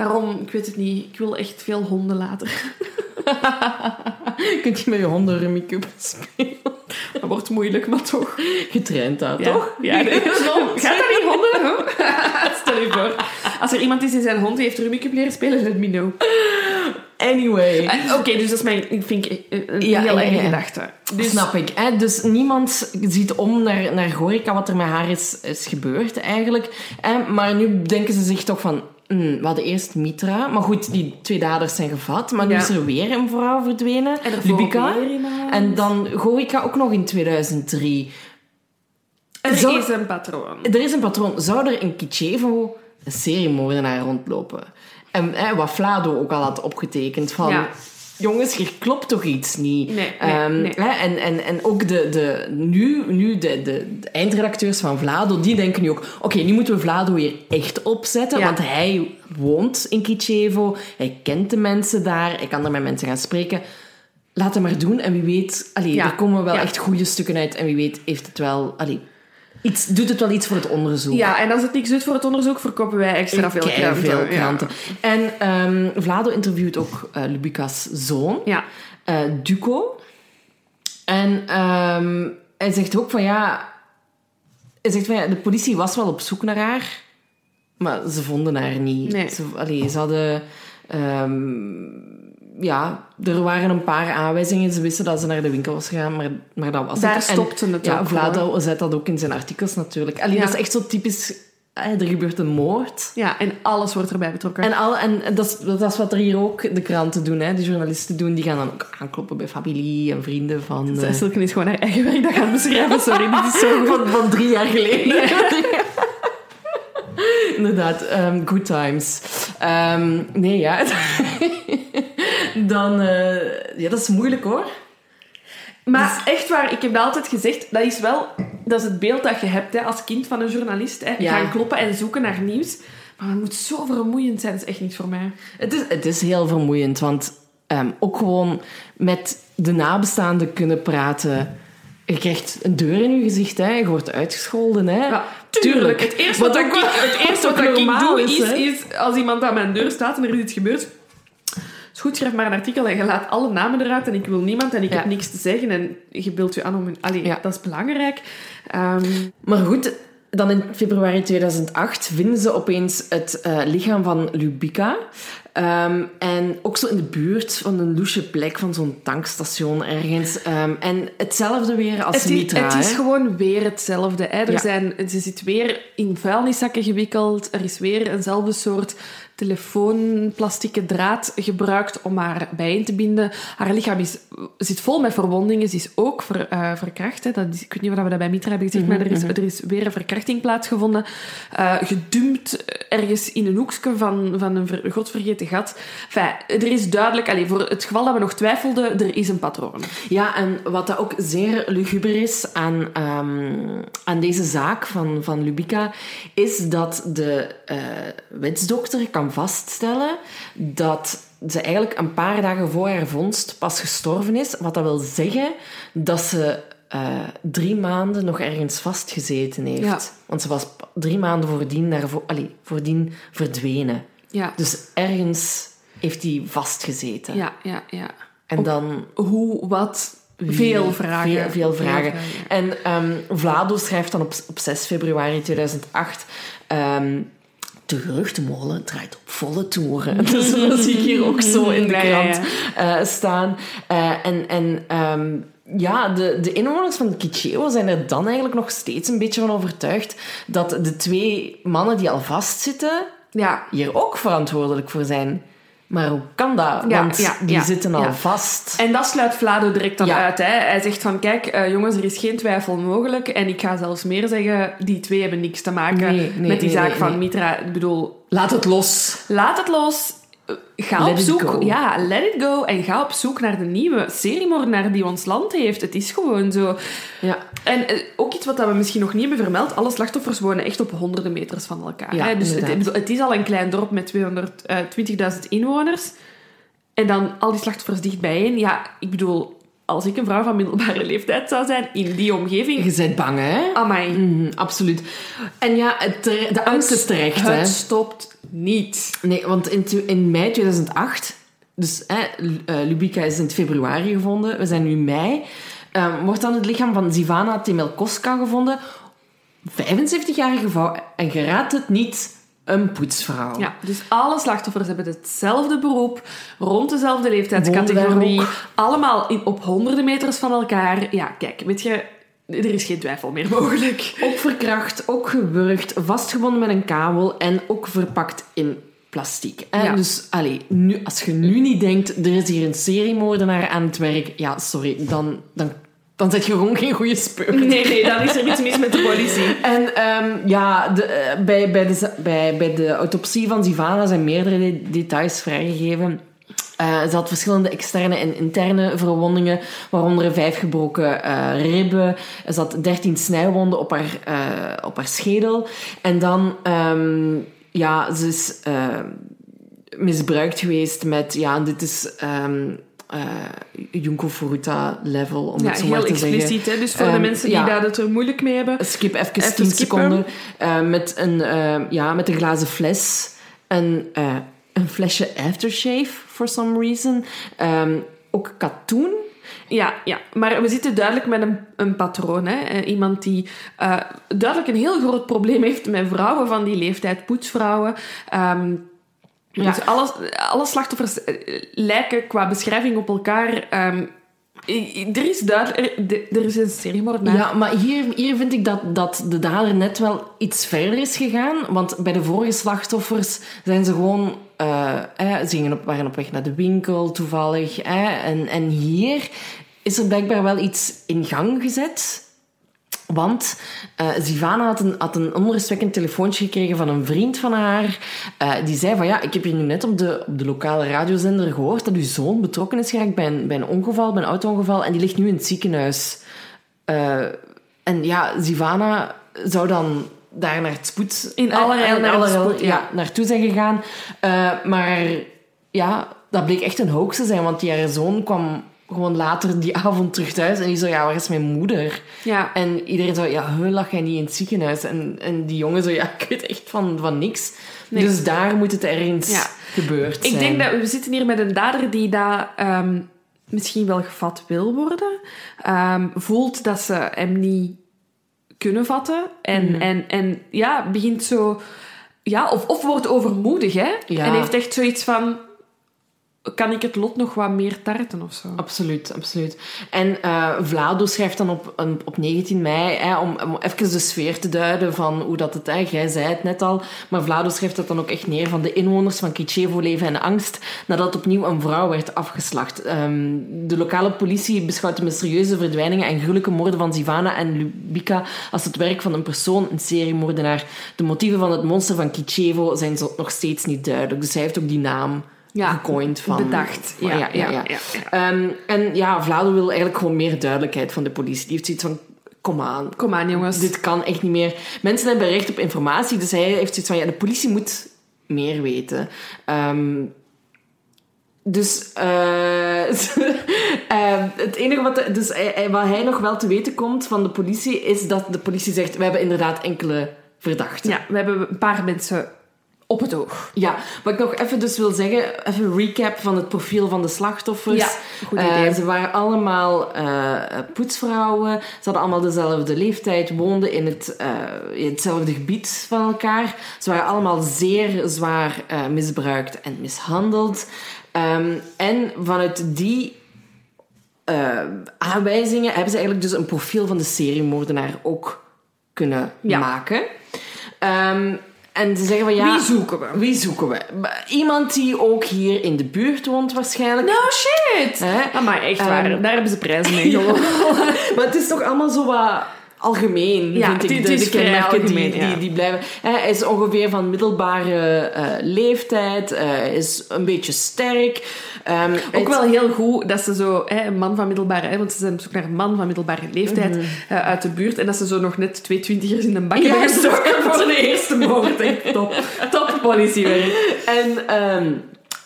Daarom, ik weet het niet, ik wil echt veel honden later.
Kunt je met je honden Rummikub spelen?
Dat wordt moeilijk, maar toch.
Getraind daar,
Ja.
toch?
Ja, nee. Gaat dat niet honden? hè? Stel je voor. Als er iemand is die zijn hond heeft Rummikub leren spelen, let me know.
Anyway.
Eh, Oké, dus dat is mijn, ik vind ik, een een
Ja,
heel
ja.
gedachte. Dus,
Snap ik. Hè? Dus niemand ziet om naar, naar Gorica wat er met haar is, is gebeurd eigenlijk. Hè? Maar nu denken ze zich toch van... hmm, we hadden eerst Mitra. Maar goed, die twee daders zijn gevat. Maar nu
Ja.
is er weer een vrouw verdwenen.
En
Lubica. En dan Gorica ook nog in 2003.
Er is een patroon.
Er is een patroon. Zou er in Kitschevo een seriemoordenaar rondlopen? En hè, wat Vlado ook al had opgetekend van...
Ja.
Jongens, hier klopt toch iets niet?
Nee, nee,
Ehm,
nee.
Hè, en, en, en ook de, de, nu, nu de, de, de eindredacteurs van Vlado, die denken nu ook... Oké, nu moeten we Vlado hier echt opzetten,
Ja.
want hij woont in Kitschevo. Hij kent de mensen daar. Hij kan er met mensen gaan spreken. Laat hem maar doen. En wie weet... Allee,
Ja.
er komen wel
Ja.
echt goede stukken uit. En wie weet heeft het wel... Allee, iets, doet het wel iets voor het onderzoek.
Ja, en als het niks doet voor het onderzoek, verkopen wij extra veel kranten.
veel
Ja.
kranten. En ehm, Vlado interviewt ook eh Lubica's zoon,
Ja.
eh, Duco. En ehm, hij zegt ook van ja... Hij zegt van ja, de politie was wel op zoek naar haar, maar ze vonden haar niet.
Nee.
Ze, allee, ze hadden... ehm, ja, er waren een paar aanwijzingen. Ze wisten dat ze naar de winkel was gegaan, maar, maar dat was
Daar
het. En
stopte het
Ja,
ook
Vlado zet dat ook in zijn artikels natuurlijk. Allee,
Ja.
Dat is echt zo typisch... Er gebeurt een moord.
Ja, en alles wordt erbij betrokken.
En, al, en dat, is, dat is wat er hier ook de kranten doen, hè, de journalisten doen. Die gaan dan ook aankloppen bij familie en vrienden van... eh,
Silke is gewoon haar eigen werk dat gaan beschrijven. Sorry, dit is zo
van drie jaar geleden. Inderdaad, ehm, good times. Ehm, nee, ja. dan... eh, ja, dat is moeilijk, hoor.
Maar echt waar, ik heb dat altijd gezegd, dat is wel... Dat is het beeld dat je hebt hè, als kind van een journalist. Hè.
Ja.
Gaan kloppen en zoeken naar nieuws. Maar het moet zo vermoeiend zijn, dat is echt niet voor mij.
Het is, het is heel vermoeiend, want ehm, ook gewoon met de nabestaanden kunnen praten. Je krijgt een deur in je gezicht, hè. je wordt uitgescholden. Hè.
Ja, tuurlijk. Het eerste wat,
Wat
ik, het eerste wat
wat
ik
normaal
doe,
is,
is, als iemand aan mijn deur staat en er is iets gebeurd... Goed, schrijf maar een artikel en je laat alle namen eruit en ik wil niemand en ik
Ja.
heb niks te zeggen en je beeldt je aan om... Een, allee,
Ja.
dat is belangrijk. Ehm,
Maar goed, dan in februari 2008 vinden ze opeens het eh, lichaam van Lubica. Ehm, en ook zo in de buurt van een loesje plek van zo'n tankstation ergens. Ehm, en hetzelfde weer als
Het is,
Mitra.
het is
hè.
gewoon weer hetzelfde. Hè. Er
Ja.
zijn, ze zit weer in vuilniszakken gewikkeld. Er is weer eenzelfde soort telefoonplastieke draad gebruikt om haar bijeen te binden. Haar lichaam is, zit vol met verwondingen. Ze is ook ver, eh, verkracht. Hè. Dat is, ik weet niet of we dat bij Mitra hebben gezegd, maar er is, er is weer een verkrachting plaatsgevonden. Eh, gedumpt ergens in een hoekje van, van een ver- godvergeten gat. Enfin, er is duidelijk, allez, voor het geval dat we nog twijfelden, er is een patroon.
Ja, en wat dat ook zeer luguber is aan, ehm, aan deze zaak van, van Lubica, is dat de uh, wetsdokter kan vaststellen dat ze eigenlijk een paar dagen voor haar vondst pas gestorven is. Wat dat wil zeggen dat ze uh, drie maanden nog ergens vastgezeten heeft.
Ja.
Want ze was drie maanden voordien, daarvoor, allee, voordien verdwenen.
Ja,
Dus ergens heeft hij vastgezeten.
ja, ja. ja.
En dan
Hoe, wat, veel vragen.
Veel, veel vragen. En ehm, Vlado schrijft dan op, op 6 februari 2008... ehm de geruchtenmolen draait op volle toeren. Dus dat zie ik hier ook zo in de krant eh, staan. Eh, en en ehm, ja, de, de inwoners van Kicheo zijn er dan eigenlijk nog steeds een beetje van overtuigd dat de twee mannen die al vastzitten
Ja,
hier ook verantwoordelijk voor zijn. Maar hoe kan dat?
Ja,
Want
ja,
die
ja,
zitten al
ja.
vast.
En dat sluit Vlado direct dan uit. Hè. Hij zegt van, kijk, eh, jongens, er is geen twijfel mogelijk. En ik ga zelfs meer zeggen, die twee hebben niks te maken
Nee, nee,
met die
nee,
zaak van. Mitra. Ik bedoel,
Laat het los.
laat het los. Eh, Ga
Let
op zoek. Ja, let it go. En ga op zoek naar de nieuwe seriemoordenaar die ons land heeft. Het is gewoon zo.
Ja.
En eh, ook iets wat dat we misschien nog niet hebben vermeld. Alle slachtoffers wonen echt op honderden meters van elkaar.
Ja,
hè. Dus het, is al een klein dorp met 220.000 inwoners. En dan al die slachtoffers dicht bijeen. Ja, ik bedoel, als ik een vrouw van middelbare leeftijd zou zijn in die omgeving...
Je bent bang, hè?
Amai.
Mhm, absoluut. En ja, het, de angst is terecht, hè?
Het stopt niet.
Nee, want in, in mei 2008, dus hè, eh, Lubica is in het februari gevonden, we zijn nu mei, ehm, wordt dan het lichaam van Zivana Temelkoska gevonden. 75-jarige vrouw, en je raadt het niet, een poetsvrouw.
Ja, dus alle slachtoffers hebben hetzelfde beroep, rond dezelfde leeftijdscategorie, allemaal in, op honderden meters van elkaar. Ja, kijk, weet je, er is geen twijfel meer mogelijk.
Ook verkracht, ook gewurgd, vastgebonden met een kabel en ook verpakt in plastic. Hè?
Ja.
Dus allee, nu, als je nu niet denkt, er is hier een seriemoordenaar aan het werk, ja, sorry, dan, dan, dan zet je gewoon geen goede speur.
Nee, nee, dan is er iets mis met de politie.
En ehm, ja, de, eh, bij, bij, de, bij, bij de autopsie van Sivana zijn meerdere de- details vrijgegeven. Eh, ze had verschillende externe en interne verwondingen, waaronder vijf gebroken eh, ribben. Ze had dertien snijwonden op haar, op haar schedel. En dan, ehm, ja, ze is eh, misbruikt geweest met, ja, dit is ehm Junko Furuta level, om
Ja,
het zo maar
heel
te zeggen.
expliciet. Hè? Dus voor de
Ehm,
mensen die
ja.
daar het er moeilijk mee hebben.
Skip even,
Even
10
skippen.
seconden. eh, met, een, eh, ja, met een glazen fles. En een flesje aftershave, for some reason. Ehm, ook katoen.
Ja, ja, maar we zitten duidelijk met een, een patroon. Hè? Iemand die duidelijk een heel groot probleem heeft met vrouwen van die leeftijd, poetsvrouwen. Ehm,
Ja.
Dus alle, alle slachtoffers eh, lijken qua beschrijving op elkaar. ehm, er is duidelijk, er, is een seriemoordenaar.
Ja, maar hier, hier vind ik dat, dat de dader net wel iets verder is gegaan. Want bij de vorige slachtoffers zijn ze gewoon... eh, eh, ze gingen op, waren op weg naar de winkel, toevallig. eh, en, en hier is er blijkbaar wel iets in gang gezet... Want eh Zivana had een, had een onrustwekkend telefoontje gekregen van een vriend van haar. eh, die zei van ja, ik heb hier nu net op de, op de lokale radiozender gehoord dat uw zoon betrokken is geraakt bij een, bij een ongeval, bij een auto-ongeval. En die ligt nu in het ziekenhuis. Eh, en ja, Zivana zou dan daar naar het spoed...
In allerlei naar spoed, ja.
ja, naartoe zijn gegaan. Maar ja, dat bleek echt een hoax te zijn, want die haar zoon kwam gewoon later die avond terug thuis en die zo, ja, waar is mijn moeder?
Ja.
En iedereen zo, ja, he, lag jij niet in het ziekenhuis? En, en die jongen zo, ja, ik weet echt van, van niks. Dus daar moet het ergens
Ja.
gebeurd zijn.
Ik denk dat we zitten hier met een dader die dat ehm, misschien wel gevat wil worden. Ehm, voelt dat ze hem niet kunnen vatten. En,
Mhm.
en, en ja, begint zo... Ja, of, of wordt overmoedig, hè.
Ja.
En heeft echt zoiets van... kan ik het lot nog wat meer tarten of zo.
Absoluut, absoluut. En eh, Vlado schrijft dan op, op 19 mei, hè, om, even de sfeer te duiden van hoe dat het, hè, jij zei het net al, maar Vlado schrijft dat dan ook echt neer van de inwoners van Kitchevo leven in angst nadat opnieuw een vrouw werd afgeslacht. Ehm, de lokale politie beschouwt de mysterieuze verdwijningen en gruwelijke moorden van Zivana en Lubika als het werk van een persoon, een seriemoordenaar. De motieven van het monster van Kitchevo zijn nog steeds niet duidelijk, dus hij heeft ook die naam
Ja,
gecoind van...
bedacht.
Ja, ja, ja.
ja, ja.
Ehm, en ja, Vlado wil eigenlijk gewoon meer duidelijkheid van de politie. Die heeft zoiets van, kom aan.
Kom aan, jongens.
Dit kan echt niet meer. Mensen hebben recht op informatie, dus hij heeft zoiets van, ja, de politie moet meer weten. Ehm, dus eh, ehm, het enige wat, dus hij- hij- wat hij nog wel te weten komt van de politie, is dat de politie zegt, we hebben inderdaad enkele verdachten.
Ja, we hebben een paar mensen op het oog.
Ja, wat ik nog even dus wil zeggen, even een recap van het profiel van de slachtoffers.
Ja, goed
Eh,
idee.
ze waren allemaal eh, poetsvrouwen, ze hadden allemaal dezelfde leeftijd, woonden in, het, eh, in hetzelfde gebied van elkaar. Ze waren allemaal zeer zwaar misbruikt en mishandeld. Ehm, en vanuit die aanwijzingen hebben ze eigenlijk dus een profiel van de seriemoordenaar ook kunnen
Ja.
maken. Ehm, en ze zeggen van ja...
Wie zoeken we?
Wie zoeken we? Iemand die ook hier in de buurt woont waarschijnlijk.
No shit!
Hè?
Maar echt waar,
Ehm,
daar hebben ze prijzen mee gewonnen.
maar het is toch allemaal zo wat algemeen,
Ja,
vind ik. de, de kenmerken
algemeen,
die,
ja.
die, die blijven. Hij is ongeveer van middelbare eh, leeftijd. eh, is een beetje sterk. Ehm,
Ook
het-
wel heel goed dat ze zo, hè, een man van middelbare, hè, want ze zijn op zoek naar een man van middelbare leeftijd eh, uit de buurt. En dat ze zo nog net twee twintigers in een bak
Ja,
hebben gestoken voor de eerste moord. Echt top. Top politiewerk.
En ehm,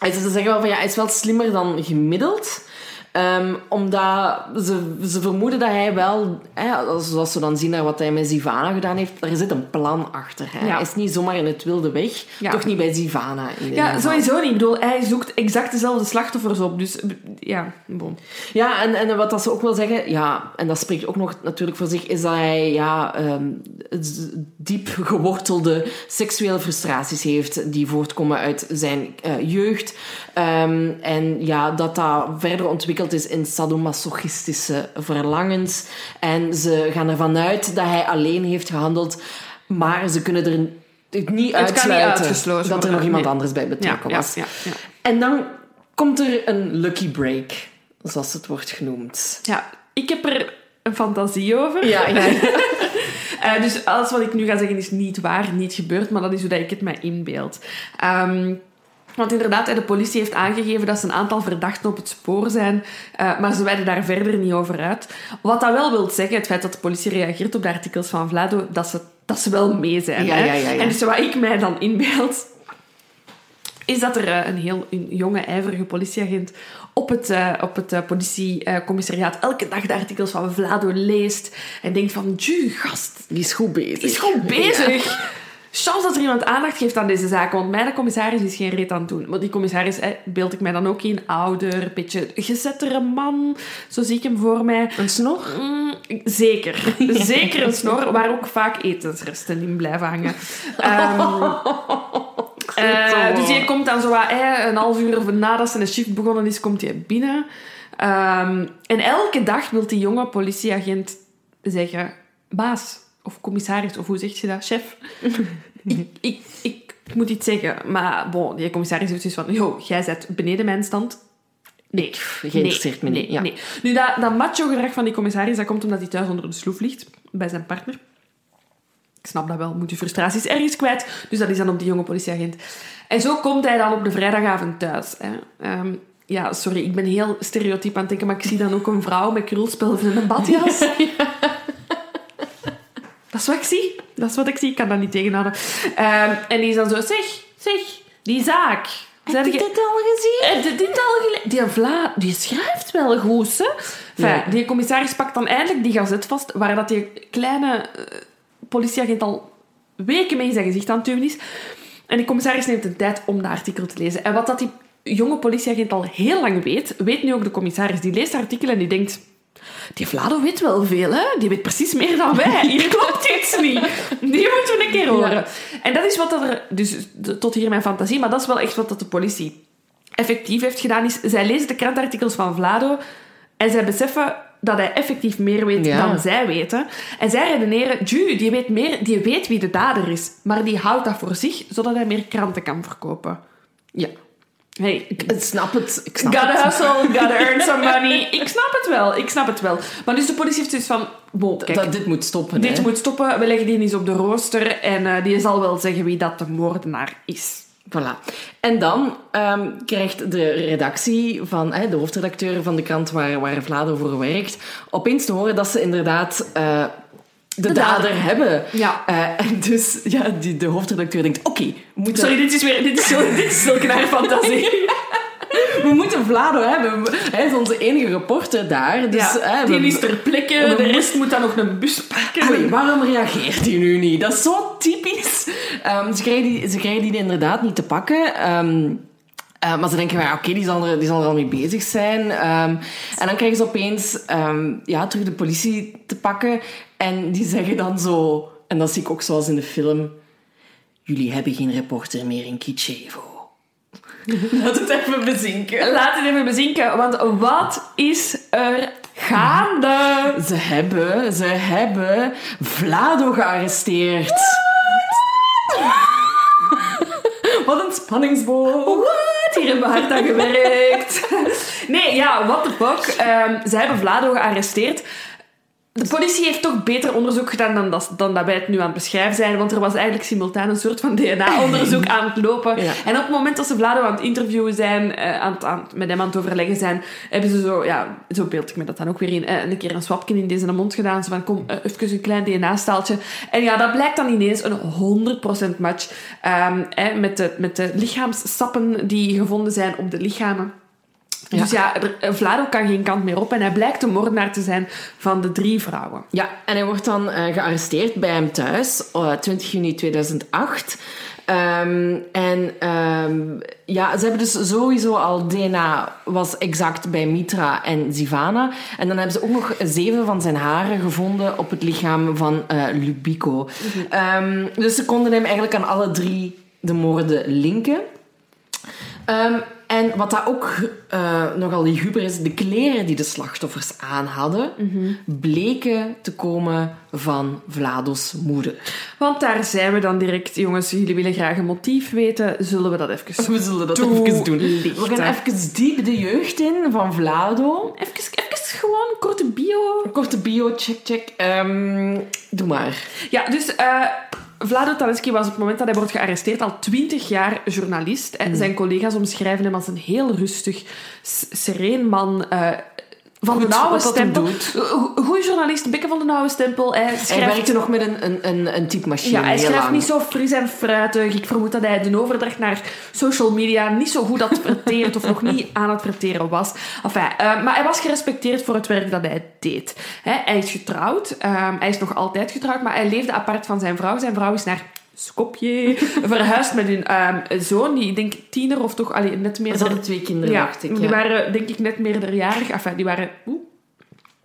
en ze zeggen wel van ja, hij is wel slimmer dan gemiddeld. Ehm, omdat ze, ze vermoeden dat hij wel, hè, zoals ze dan zien naar wat hij met Zivana gedaan heeft, er zit een plan achter. Hè.
Ja.
Hij is niet zomaar in het wilde weg.
Ja.
Toch niet bij ieder
Ja,
geval.
sowieso niet. Ik bedoel, hij zoekt exact dezelfde slachtoffers op. Dus ja, bon.
Ja, en, en wat dat ze ook wil zeggen, ja, en dat spreekt ook nog natuurlijk voor zich, is dat hij ja, z- diep gewortelde seksuele frustraties heeft die voortkomen uit zijn eh, jeugd. Ehm, en ja, dat dat verder is in sadomasochistische verlangens. En ze gaan ervan uit dat hij alleen heeft gehandeld, maar ze kunnen er niet
niet
uitsluiten dat er nog iemand anders bij betrokken
ja,
was.
ja, ja.
En dan komt er een lucky break, zoals het wordt genoemd.
ja, ik heb er een fantasie over.
Ja, ja.
Eh, dus alles wat ik nu ga zeggen is niet waar, niet gebeurd, maar dat is hoe dat ik het mij inbeeld. Ehm, want inderdaad, de politie heeft aangegeven dat ze een aantal verdachten op het spoor zijn, eh, maar ze wijden daar verder niet over uit. Wat dat wel wil zeggen, het feit dat de politie reageert op de artikels van Vlado, dat ze, dat ze wel mee zijn.
Ja,
hè.
ja, ja.
En dus wat ik mij dan inbeeld, is dat er eh, een heel een jonge, ijverige politieagent op het, eh, op het politiecommissariaat elke dag de artikels van Vlado leest en denkt van, gast,
Die is goed bezig.
die is goed bezig. Chance dat er iemand aandacht geeft aan deze zaken, want mijn commissaris is geen reet aan het doen. Maar die commissaris eh, beeld ik mij dan ook in, ouder, een beetje gezettere man, zo zie ik hem voor mij.
Een snor?
Mm, zeker. Zeker een snor, waar ook vaak etensresten in blijven hangen. Ehm, eh, dus je komt dan zo wat, eh, een half uur nadat zijn shift begonnen is, komt hij binnen. Ehm, en elke dag wil die jonge politieagent zeggen... Baas, of commissaris, of hoe zeg je dat? Chef. ik, ik, ik moet iets zeggen. Maar bon, die commissaris heeft zoiets van... Yo, jij zet beneden mijn stand. Nee.
geïnteresseerd me
nee,
niet, ja.
Nee. Nu, dat, dat macho-gedrag van die commissaris, dat komt omdat hij thuis onder de sloef ligt. Bij zijn partner. Ik snap dat wel, moet je frustraties ergens kwijt. Dus dat is dan op die jonge politieagent. En zo komt hij dan op de vrijdagavond thuis. Hè. Ehm, ja, sorry, ik ben heel stereotyp aan het denken, maar ik zie dan ook een vrouw met krulspelven en een badjas. Dat is wat ik zie. Dat is wat ik zie. Ik kan dat niet tegenhouden. Ehm, en die is dan zo, zeg, zeg, die zaak.
Heb je dit al gezien?
eh, dit, dit al gele- Die Vla, die schrijft wel goed, hè? Enfin,
Ja.
Die commissaris pakt dan eindelijk die gazet vast, waar dat die kleine eh, politieagent al weken mee in zijn gezicht aan het is. En die commissaris neemt de tijd om dat artikel te lezen. En wat dat die jonge politieagent al heel lang weet, weet nu ook de commissaris. Die leest het artikel en die denkt... Die Vlado weet wel veel, hè? Die weet precies meer dan wij. Hier klopt iets niet. Die moeten we een keer horen. En dat is wat dat er... Dus tot hier mijn fantasie, maar dat is wel echt wat dat de politie effectief heeft gedaan, is zij lezen de krantartikels van Vlado en zij beseffen dat hij effectief meer weet
Ja.
dan zij weten. En zij redeneren, Ju, die weet, meer, die weet wie de dader is, maar die houdt dat voor zich, zodat hij meer kranten kan verkopen.
Ja.
Hey,
Ik snap het. Ik snap
Gotta
het.
hustle, gotta earn some money. Ik snap het wel, ik snap het wel. Maar dus de politie heeft zoiets van... Wow, kijk,
Dat dit moet stoppen.
dit
hè.
moet stoppen. We leggen die eens op de rooster. En eh, die zal wel zeggen wie dat de moordenaar is.
Voilà. En dan ehm, krijgt de redactie van de hoofdredacteur van de krant waar, waar Vlado voor werkt, opeens te horen dat ze inderdaad eh, de,
dader.
dader hebben.
Ja.
Eh, en dus ja, die, de hoofdredacteur denkt: oké, we moeten
Sorry, dit is weer... Dit is, zo, dit is zulke naar fantasie.
we moeten Vlado hebben. Hij is onze enige reporter daar. Dus,
ja,
hè,
die
we-
is ter plekke. De rest moet dan nog een bus pakken.
Allee, waarom reageert hij nu niet? Dat is zo typisch. Ehm, ze, krijgen die, ze krijgen die inderdaad niet te pakken. Ehm, eh, maar ze denken, ja, oké, die, zal er, die zal er al mee bezig zijn. Ehm, en dan krijgen ze opeens ehm, ja, terug de politie te pakken. En die zeggen dan zo... En dat zie ik ook zoals in de film. Jullie hebben geen reporter meer in Kitschevo. Laat het even bezinken.
Laat het even bezinken, want wat is er gaande?
Ze hebben, ze hebben Vlado gearresteerd. Wat een spanningsboog.
Hier hebben we hard aan gewerkt. Nee, ja, what the fuck. Ehm, ze hebben Vlado gearresteerd. De politie heeft toch beter onderzoek gedaan dan dat, dan dat wij het nu aan het beschrijven zijn, want er was eigenlijk simultaan een soort van DNA-onderzoek aan het lopen.
Ja.
En op het moment dat ze Vlado aan het interviewen zijn, eh, aan het, aan, met hem aan het overleggen zijn, hebben ze zo, ja, zo beeld ik me dat dan ook weer in, eh, een keer een swapje in deze mond gedaan. Zo van, kom, eh, even een klein DNA-staaltje. En ja, dat blijkt dan ineens een 100% match ehm, hè, met, de, met de lichaamssappen die gevonden zijn op de lichamen.
Ja.
Dus ja, er- Vlado kan geen kant meer op en hij blijkt de moordenaar te zijn van de drie vrouwen.
Ja, en hij wordt dan eh, gearresteerd bij hem thuis, eh, 20 juni 2008. Ehm, en ehm, ja, ze hebben dus sowieso al DNA was exact bij Mitra en Zivana. En dan hebben ze ook nog zeven van zijn haren gevonden op het lichaam van eh, Lubico. Ehm, dus ze konden hem eigenlijk aan alle drie de moorden linken. En wat dat ook eh, nogal liguber is, de kleren die de slachtoffers aan hadden, bleken te komen van Vlado's moeder.
Want daar zijn we dan direct, jongens. Jullie willen graag een motief weten. Zullen we dat even
We zullen dat even doen. We gaan even diep de jeugd in van Vlado.
Even, even gewoon een korte bio.
Korte bio, check, check. Ehm, doe maar.
Ja, dus eh, Vlado Taleski was op het moment dat hij wordt gearresteerd al twintig jaar journalist. En zijn collega's omschrijven hem als een heel rustig, sereen man... eh, van
Goed,
de
hem
stempel.
doet.
Goede journalist, bekken van de oude stempel. Hij
Hij
schrijft
werkte nog met een, een, een, een typemachine.
Ja, hij schrijft
lang.
niet zo fris en fruitig. Ik vermoed dat hij de overdracht naar social media niet zo goed had verteerd of nog niet aan het verteren was. Enfin, eh, maar hij was gerespecteerd voor het werk dat hij deed. Hij is getrouwd. ehm, hij is nog altijd getrouwd, maar hij leefde apart van zijn vrouw. Zijn vrouw is naar Skopje verhuisd met hun ehm, zoon, die ik denk tiener of toch allee, net meer...
Ze hadden twee kinderen,
ja,
dacht ik.
die
ja.
waren denk ik net meerderjarig. Enfin, die waren... Oeh.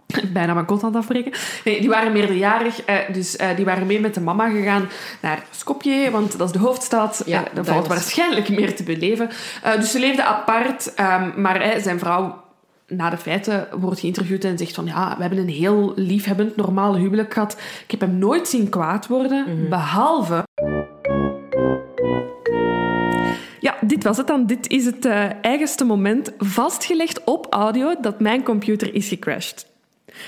Bijna mijn kont aan het afbreken. Nee, die waren meerderjarig, eh, dus eh, die waren mee met de mama gegaan naar Skopje, want dat is de hoofdstad.
Ja,
Eh, daar
daar
valt
was-
waarschijnlijk meer te beleven. Dus ze leefden apart, ehm, maar zijn vrouw na de feiten wordt geïnterviewd en zegt van ja, we hebben een heel liefhebbend, normaal huwelijk gehad. Ik heb hem nooit zien kwaad worden,
Mhm.
behalve... Ja, dit was het dan. Dit is het eh, eigenste moment vastgelegd op audio dat mijn computer is gecrashed.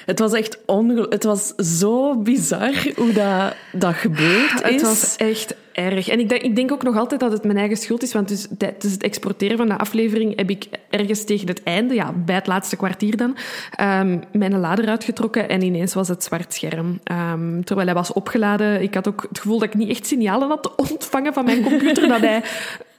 Het was echt ongelooflijk. Het was zo bizar hoe dat, dat gebeurd is.
Het was echt erg. En ik denk, ik denk ook nog altijd dat het mijn eigen schuld is, want dus tijdens het exporteren van de aflevering heb ik ergens tegen het einde, ja, bij het laatste kwartier dan, ehm, mijn lader uitgetrokken en ineens was het zwart scherm. Ehm, terwijl hij was opgeladen. Ik had ook het gevoel dat ik niet echt signalen had ontvangen van mijn computer, dat hij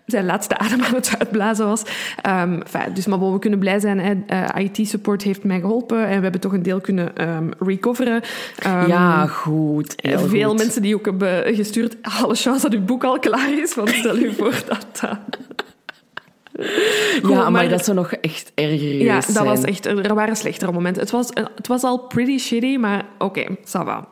zijn laatste adem aan het uitblazen was. Ehm, enfin, dus maar we kunnen blij zijn. hè. Eh, IT-support heeft mij geholpen en we hebben toch een deel kunnen ehm, recoveren. Ehm,
ja, goed.
Veel
goed.
mensen die ook hebben gestuurd, alle chance dat uw boek al klaar is, want stel u voor dat dat... Goed,
Ja, maar,
maar-
dat zou nog echt erger
Ja, dat
zijn.
was echt... Er waren slechtere momenten. Het was, het was al pretty shitty, maar oké, ça va.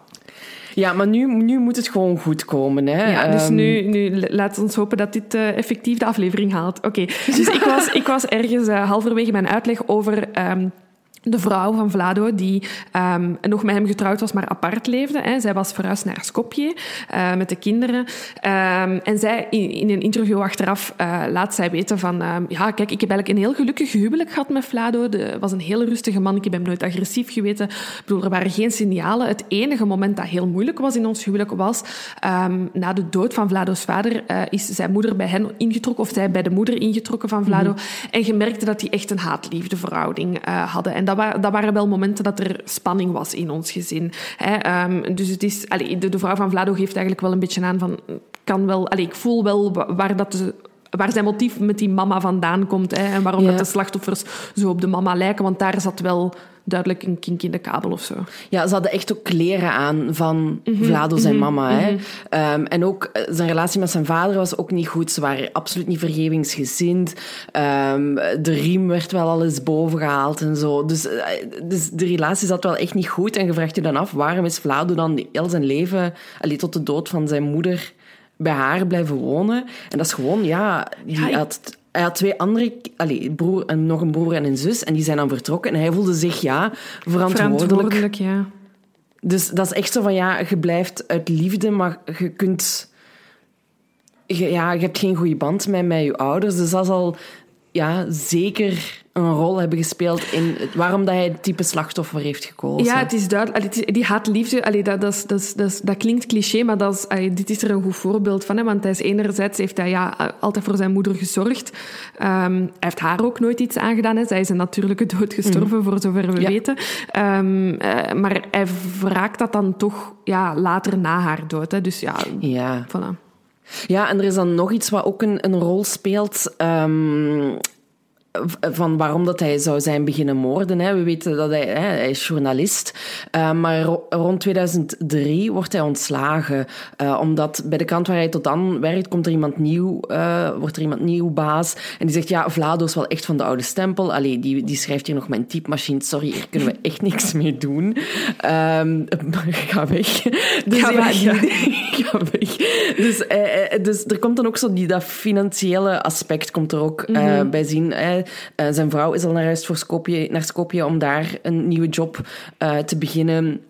Ja, maar nu, nu moet het gewoon goed komen. Hè?
Ja, dus
Ehm,
nu, nu laat ons hopen dat dit eh, effectief de aflevering haalt. Oké, dus ik was, ik was ergens eh, halverwege mijn uitleg over... ehm, de vrouw van Vlado, die ehm, nog met hem getrouwd was, maar apart leefde. Hè. Zij was verhuisd naar Skopje eh, met de kinderen. Ehm, en zij, in, in een interview achteraf, eh, laat zij weten van... ehm, ja, kijk, ik heb eigenlijk een heel gelukkig huwelijk gehad met Vlado. Het was een heel rustige man. Ik heb hem nooit agressief geweten. Ik bedoel, er waren geen signalen. Het enige moment dat heel moeilijk was in ons huwelijk was... na de dood van Vlado's vader eh, is zijn moeder bij hen ingetrokken, of zij bij de moeder ingetrokken van Vlado. En je merkte dat die echt een haat-liefde verhouding eh, hadden. En dat, wa- dat waren wel momenten dat er spanning was in ons gezin. Hè. Ehm, dus het is, allee, de, de vrouw van Vlado geeft eigenlijk wel een beetje aan van... Kan wel, allee, ik voel wel wa- waar dat... De, waar zijn motief met die mama vandaan komt hè, en waarom
Ja.
dat de slachtoffers zo op de mama lijken. Want daar zat wel duidelijk een kink in de kabel of zo.
Ja, ze hadden echt ook kleren aan van
Mhm,
Vlado, zijn mama. Hè. Ehm, en ook eh, zijn relatie met zijn vader was ook niet goed. Ze waren absoluut niet vergevingsgezind. Ehm, de riem werd wel al eens bovengehaald en zo. Dus, eh, dus de relatie zat wel echt niet goed. En je vraagt je dan af, waarom is Vlado dan heel zijn leven, allee, tot de dood van zijn moeder, bij haar blijven wonen? En dat is gewoon, ja, die
Ja, ik-
had... Hij had twee andere, allee, broer, en nog een broer en een zus, en die zijn dan vertrokken. En hij voelde zich, ja, verantwoordelijk
Verantwoordelijk, ja.
dus dat is echt zo van, ja, je blijft uit liefde, maar je kunt... Je, ja, je hebt geen goede band met, met je ouders. Dus dat zal ja, zeker een rol hebben gespeeld in waarom dat hij het type slachtoffer heeft gekozen.
Ja, het is duidelijk. allee, het is- die haat-liefde, allee, dat, dat, dat, dat, klinkt cliché, maar dat is, allee, dit is er een goed voorbeeld van. Hè, want hij is enerzijds heeft hij ja, altijd voor zijn moeder gezorgd. Ehm, hij heeft haar ook nooit iets aangedaan. Hè. Zij is een natuurlijke dood gestorven, voor zover we
Ja.
weten. Ehm, eh, maar hij wraakt dat dan toch ja, later na haar dood. Hè. Dus ja,
Ja.
voilà.
Ja, en er is dan nog iets wat ook een, een rol speelt. ehm, van waarom dat hij zou zijn beginnen moorden. Hè. We weten dat hij, hè, hij is journalist. Eh, maar ro- rond 2003 wordt hij ontslagen. eh, omdat bij de kant waar hij tot dan werkt, komt er iemand nieuw, eh, wordt er iemand nieuw baas. En die zegt, ja, Vlado is wel echt van de oude stempel. Allee, die, die schrijft hier nog mijn typemachine. Sorry, hier kunnen we echt niks mee doen. Ga weg. Dus
Ga
ja,
weg, ja.
ga weg. Dus, dus er komt dan ook zo die, dat financiële aspect komt er ook
Mhm.
bij zien. Eh, zijn vrouw is al naar huis voor Skopje, naar Skopje om daar een nieuwe job eh, te beginnen.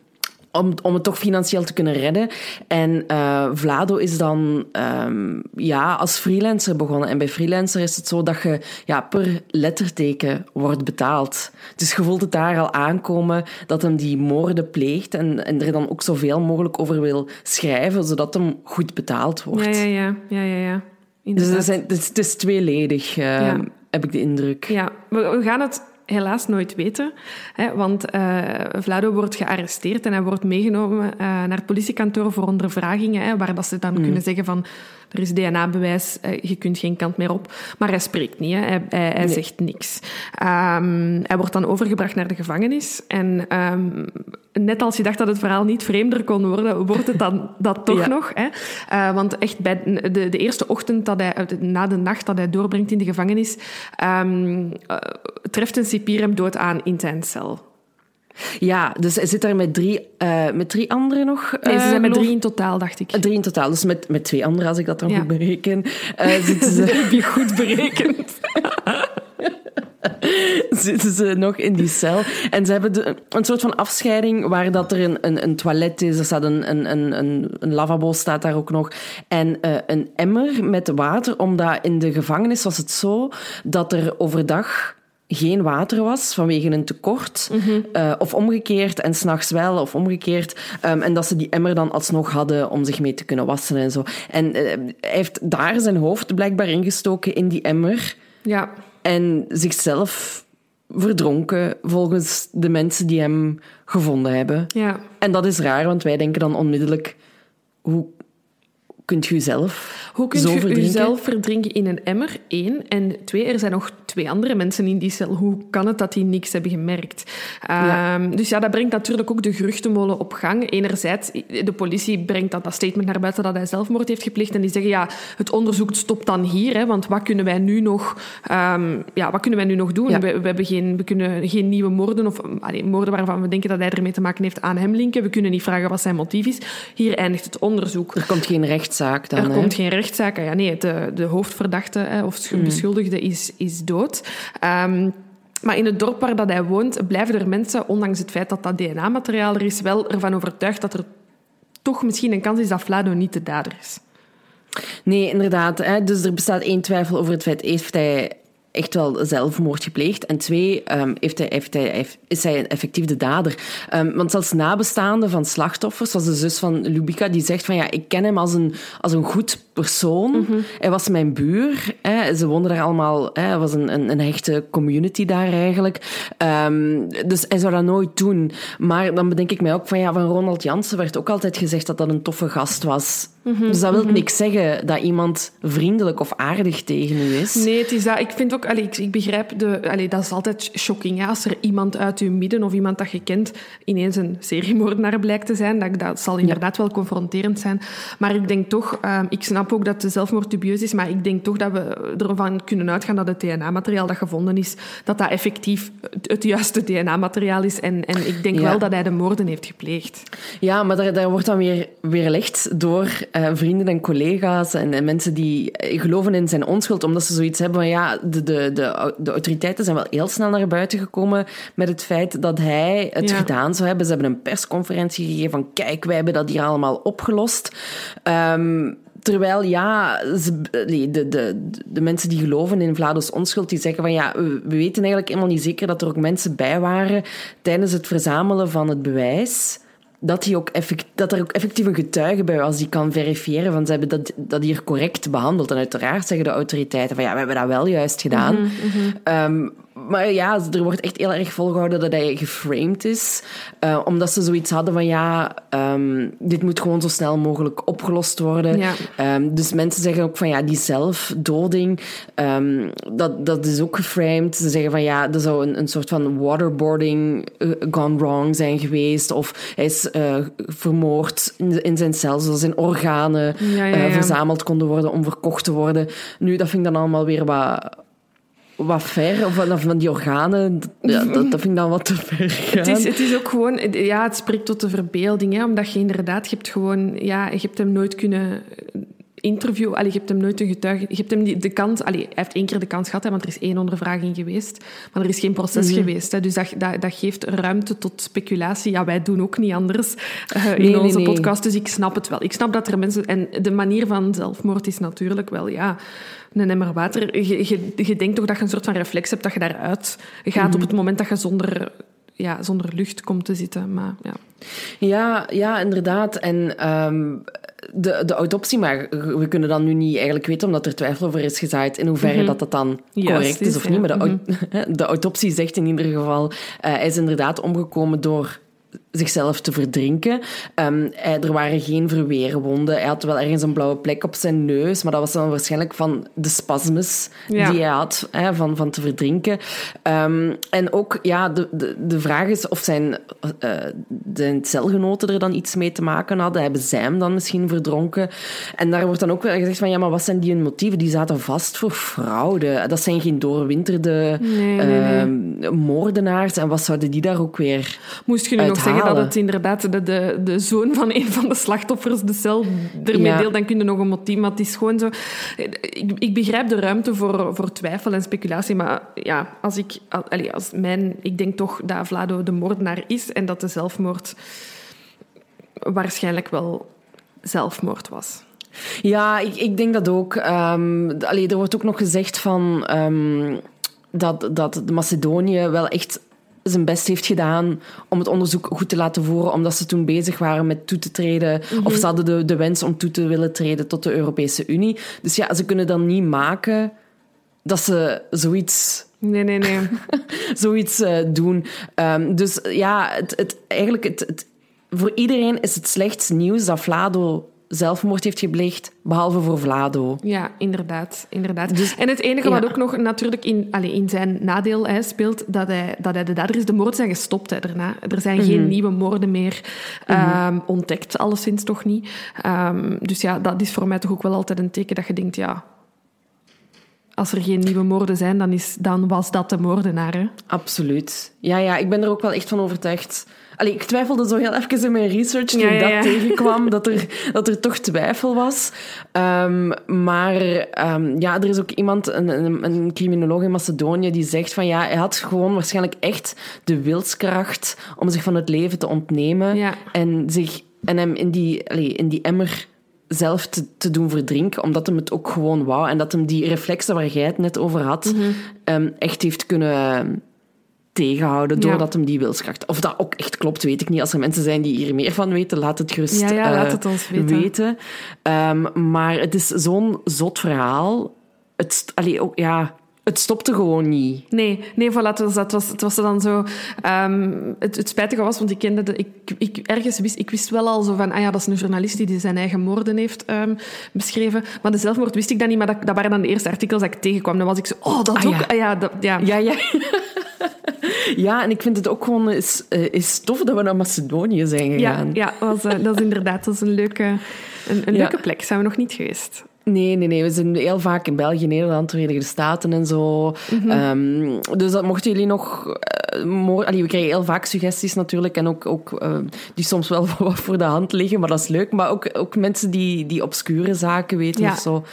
Om, om het toch financieel te kunnen redden. En eh, Vlado is dan ehm, ja, als freelancer begonnen. En bij freelancer is het zo dat je ja, per letterteken wordt betaald. Dus je voelt het daar al aankomen dat hem die moorden pleegt. En, en er dan ook zoveel mogelijk over wil schrijven, zodat hem goed betaald wordt.
Ja, ja, ja. ja, ja, ja.
Dus
Inderdaad.
het, zijn, het, is, het is tweeledig, eh,
Ja.
Heb ik de indruk.
Ja, we, gaan het helaas nooit weten. Hè, want eh, Vlado wordt gearresteerd en hij wordt meegenomen eh, naar het politiekantoor voor ondervragingen. Hè, waar dat ze dan kunnen zeggen van, er is DNA-bewijs, eh, je kunt geen kant meer op. Maar hij spreekt niet, hè, hij, hij, hij
Nee.
zegt niks. Ehm, hij wordt dan overgebracht naar de gevangenis. En ehm, net als je dacht dat het verhaal niet vreemder kon worden, wordt het dan dat toch
Ja.
nog. Hè? Eh, want echt bij de, de eerste ochtend, dat hij, eh, na de nacht dat hij doorbrengt in de gevangenis, ehm, eh, treft een cipier hem dood aan in zijn cel.
Ja, dus hij zit daar met drie, eh, met drie anderen nog.
Nee, ze
eh,
zijn met
geloof-
drie in totaal, dacht ik.
Drie in totaal, dus met, met twee anderen, als ik dat dan
Ja.
goed bereken. eh, zitten, ze,
heb je goed berekend.
zitten ze nog in die cel. En ze hebben de, een soort van afscheiding waar dat er een, een, een toilet is. Er staat een, een, een, een, lavabo staat daar ook nog. En eh, een emmer met water, omdat in de gevangenis was het zo dat er overdag geen water was vanwege een tekort. Eh, of omgekeerd en s'nachts wel, of omgekeerd. Ehm, en dat ze die emmer dan alsnog hadden om zich mee te kunnen wassen en zo. En eh, hij heeft daar zijn hoofd blijkbaar ingestoken in die emmer.
Ja,
En zichzelf verdronken volgens de mensen die hem gevonden hebben.
ja.
En dat is raar, want wij denken dan onmiddellijk... Hoe kunt je jezelf
Hoe kun
zo
je
verdrinken?
jezelf verdrinken in een emmer? Eén. En twee, er zijn nog twee andere mensen in die cel. Hoe kan het dat die niks hebben gemerkt?
Ja.
Ehm, dus ja, dat brengt natuurlijk ook de geruchtenmolen op gang. Enerzijds, de politie brengt dat, dat statement naar buiten dat hij zelfmoord heeft gepleegd. En die zeggen, ja, het onderzoek stopt dan hier. Hè, want wat kunnen wij nu nog, ehm, ja, wat kunnen wij nu nog doen?
Ja.
We, we, hebben geen, we kunnen geen nieuwe moorden of allee, moorden waarvan we denken dat hij ermee te maken heeft aan hem linken. We kunnen niet vragen wat zijn motief is. Hier eindigt het onderzoek.
Er komt geen rechtszaak dan.
Er
hè?
komt geen rechtszaak. Ah Ja, nee, de, de hoofdverdachte hè, of sch- beschuldigde is, is dood. Ehm, maar in het dorp waar dat hij woont, blijven er mensen, ondanks het feit dat dat DNA-materiaal er is, wel ervan overtuigd dat er toch misschien een kans is dat Vlado niet de dader is.
Nee, inderdaad. Hè. Dus er bestaat één twijfel over het feit, heeft hij echt wel zelfmoord gepleegd? En twee, ehm, heeft hij, heeft hij, is hij effectief de dader? Ehm, want zelfs nabestaanden van slachtoffers, zoals de zus van Lubica, die zegt van ja, ik ken hem als een, als een goed persoon. Hij was mijn buur. Hè. Ze woonden daar allemaal. Hè. Het was een, een, een hechte community daar eigenlijk. Ehm, dus hij zou dat nooit doen. Maar dan bedenk ik mij ook van ja, van Ronald Jansen werd ook altijd gezegd dat dat een toffe gast was. Dus dat wil niks zeggen dat iemand vriendelijk of aardig tegen u is.
Nee, het is dat. Ik vind ook, allee, ik, ik begrijp de, allee, dat is altijd shocking. Ja, als er iemand uit uw midden of iemand dat je kent ineens een seriemoordenaar blijkt te zijn, dat, dat zal inderdaad wel confronterend zijn. Maar ik denk toch, ehm, ik snap ook dat de zelfmoord dubieus is, maar ik denk toch dat we ervan kunnen uitgaan dat het DNA-materiaal dat gevonden is, dat dat effectief het, het juiste DNA-materiaal is. En, en ik denk
Ja.
wel dat hij de moorden heeft gepleegd.
Ja, maar daar, daar wordt dan weer weerlegd door eh, vrienden en collega's en, en mensen die eh, geloven in zijn onschuld, omdat ze zoiets hebben van ja, de, de, de, de autoriteiten zijn wel heel snel naar buiten gekomen met het feit dat hij het
Ja.
gedaan zou hebben. Ze hebben een persconferentie gegeven van kijk, wij hebben dat hier allemaal opgelost. Ehm, Terwijl, ja, de, de, de mensen die geloven in Vlado's onschuld, die zeggen van ja, we weten eigenlijk helemaal niet zeker dat er ook mensen bij waren tijdens het verzamelen van het bewijs. Dat, die ook effect, dat er ook effectief een getuige bij was die kan verifiëren van ze hebben dat, dat hier correct behandeld. En uiteraard zeggen de autoriteiten van ja, we hebben dat wel juist gedaan. Ehm, maar ja, er wordt echt heel erg volgehouden dat hij geframed is. eh, omdat ze zoiets hadden van ja, ehm, dit moet gewoon zo snel mogelijk opgelost worden.
Ja.
Ehm, dus mensen zeggen ook van ja, die zelfdoding, ehm, dat, dat is ook geframed. Ze zeggen van ja, er zou een, een soort van waterboarding eh, gone wrong zijn geweest. Of hij is eh, vermoord in, in zijn cel, zodat zijn organen
Ja, ja, ja.
verzameld konden worden om verkocht te worden. Nu, dat vind ik dan allemaal weer wat... Wat ver, of van, van die organen, ja, dat, dat vind ik dan wat te ver gaan.
Het is, het is ook gewoon, ja, het spreekt tot de verbeelding, hè, omdat je inderdaad, je hebt gewoon, ja, je hebt hem nooit kunnen interviewen, allee, je hebt hem nooit een getuige, je hebt hem de kans, allee, hij heeft één keer de kans gehad, hè, want er is één ondervraging geweest, maar er is geen proces
Mhm.
geweest, hè, dus dat, dat, dat geeft ruimte tot speculatie. Ja, wij doen ook niet anders eh, in
Nee,
onze
nee.
podcast, dus ik snap het wel. Ik snap dat er mensen, en de manier van zelfmoord is natuurlijk wel, ja, een emmer water. Je, je, je denkt toch dat je een soort van reflex hebt dat je daaruit gaat
Mhm.
op het moment dat je zonder, ja, zonder lucht komt te zitten. Maar ja.
Ja, ja, inderdaad. En ehm, de, de autopsie, maar we kunnen dan nu niet eigenlijk weten, omdat er twijfel over is gezaaid, in hoeverre dat dat dan correct is,
is,
of
ja.
niet. Maar de, de autopsie zegt in ieder geval, eh, hij is inderdaad omgekomen door zichzelf te verdrinken. Ehm, hij- er waren geen verweerwonden. Hij had wel ergens een blauwe plek op zijn neus, maar dat was dan waarschijnlijk van de spasmus
Ja.
die hij had hè, van, van te verdrinken. Ehm, en ook, ja, de, de, de vraag is of zijn, eh, zijn celgenoten er dan iets mee te maken hadden. Hebben zij hem dan misschien verdronken? En daar wordt dan ook wel gezegd van, ja, maar wat zijn die hun motieven? Die zaten vast voor fraude. Dat zijn geen doorwinterde
Nee, nee, nee.
ehm, moordenaars. En wat zouden die daar ook weer...
Moest je nu nog zeggen dat het inderdaad de, de, de zoon van een van de slachtoffers de cel ermee
Ja.
deelt, dan kun je nog een motief. Maar het is gewoon zo... Ik, ik begrijp de ruimte voor, voor twijfel en speculatie, maar ja, als ik... Allee, als mijn, ik denk toch dat Vlado de moordenaar is en dat de zelfmoord waarschijnlijk wel zelfmoord was.
Ja, ik, ik denk dat ook. Ehm allee, er wordt ook nog gezegd van, ehm, dat, dat de Macedonië wel echt zijn best heeft gedaan om het onderzoek goed te laten voeren, omdat ze toen bezig waren met toe te treden, of ze hadden de, de wens om toe te willen treden tot de Europese Unie. Dus ja, ze kunnen dan niet maken dat ze zoiets
Nee, nee, nee.
zoiets eh, doen. Ehm, dus ja, het, het, eigenlijk het, het, voor iedereen is het slechts nieuws dat Vlado zelfmoord heeft gepleegd, behalve voor Vlado.
Ja, inderdaad. inderdaad. en het enige wat ook nog natuurlijk in, allez, in zijn nadeel hè, speelt, dat hij, dat hij de dader is, de moorden zijn gestopt hè, daarna. Er zijn geen nieuwe moorden meer ehm, ontdekt, alleszins toch niet. Ehm, dus ja, dat is voor mij toch ook wel altijd een teken dat je denkt, ja... Als er geen nieuwe moorden zijn, dan, is, dan was dat de moordenaar. Hè?
Absoluut. Ja, ja, ik ben er ook wel echt van overtuigd. Allee, ik twijfelde zo heel even in mijn research toen ik
ja,
dat tegenkwam, dat er, dat er toch twijfel was. Ehm, maar ehm, ja, er is ook iemand, een, een, een criminoloog in Macedonië, die zegt van ja, hij had gewoon waarschijnlijk echt de wilskracht om zich van het leven te ontnemen en, zich, en hem in die, allee, in die emmer zelf te, te doen verdrinken, omdat hem het ook gewoon wou en dat hem die reflexen waar jij het net over had,
Mhm.
ehm, echt heeft kunnen tegenhouden
Ja.
doordat hem die wilskracht... Of dat ook echt klopt, weet ik niet. Als er mensen zijn die hier meer van weten, laat het gerust
Ja, ja, laat
eh,
het ons weten.
Ehm, maar het is zo'n zot verhaal. Het, allee, ook, ja, het stopte gewoon niet.
Nee, nee, voilà, het was, het was, het was dan zo... ehm, het, het spijtige was, want ik kende... De, ik, ik, ergens wist, ik wist wel al zo van... Ah ja, dat is een journalist die zijn eigen moorden heeft ehm, beschreven. Maar de zelfmoord wist ik dan niet, maar dat, dat waren dan de eerste artikels dat ik tegenkwam. Dan was ik zo... Oh, dat
Ah,
ook...
ja.
ah ja, dat, ja.
Ja, ja. ja, en ik vind het ook gewoon is, eh, is tof dat we naar Macedonië zijn
Ja,
gegaan.
ja was, eh, dat is inderdaad dat is een leuke, een, een
Ja.
leuke plek. Zijn we nog niet geweest.
Nee, nee, nee. We zijn heel vaak in België, Nederland, Verenigde Staten en zo.
Mhm.
Ehm, dus dat mochten jullie nog... eh, Allee, we krijgen heel vaak suggesties natuurlijk. En ook, ook die soms wel wat voor de hand liggen, maar dat is leuk. Maar ook, ook mensen die, die obscure zaken weten
Ja.
of zo.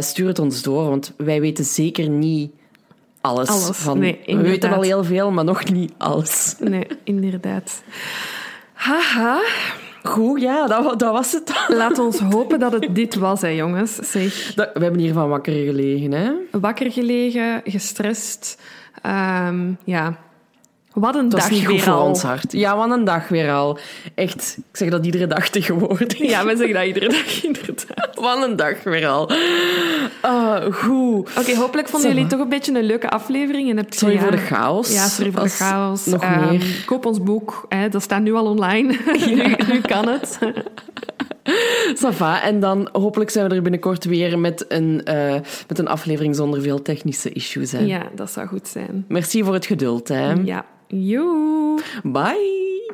stuur het ons door, want wij weten zeker niet alles.
Alles,
van,
nee,
we weten al heel veel, maar nog niet alles.
Nee, inderdaad. Haha.
Goed, ja, dat, dat was het.
Laat ons hopen dat het dit was, hè, jongens. Zeg.
We hebben hiervan wakker gelegen, hè?
wakker gelegen, gestrest. Ehm, ja, wat een
Dat
dag
is niet goed
weer
voor
al.
ons hart. Ja, wat een dag weer al. Echt, ik zeg dat iedere dag tegenwoordig.
Ja, we zeggen dat iedere dag inderdaad.
Wat een dag weer al. Ah, goed.
Oké, hopelijk vonden jullie toch een beetje een leuke aflevering. En heb je-
Sorry
ja,
voor de chaos.
Ja, sorry voor de chaos.
Nog
Ehm,
meer.
Koop ons boek, hè, dat staat nu al online. nu, nu kan het.
Ça va. En dan hopelijk zijn we er binnenkort weer met een, eh, met een aflevering zonder veel technische issues. Hè.
Ja, dat zou goed zijn.
Merci voor het geduld. Hè.
Ja. You.
Bye.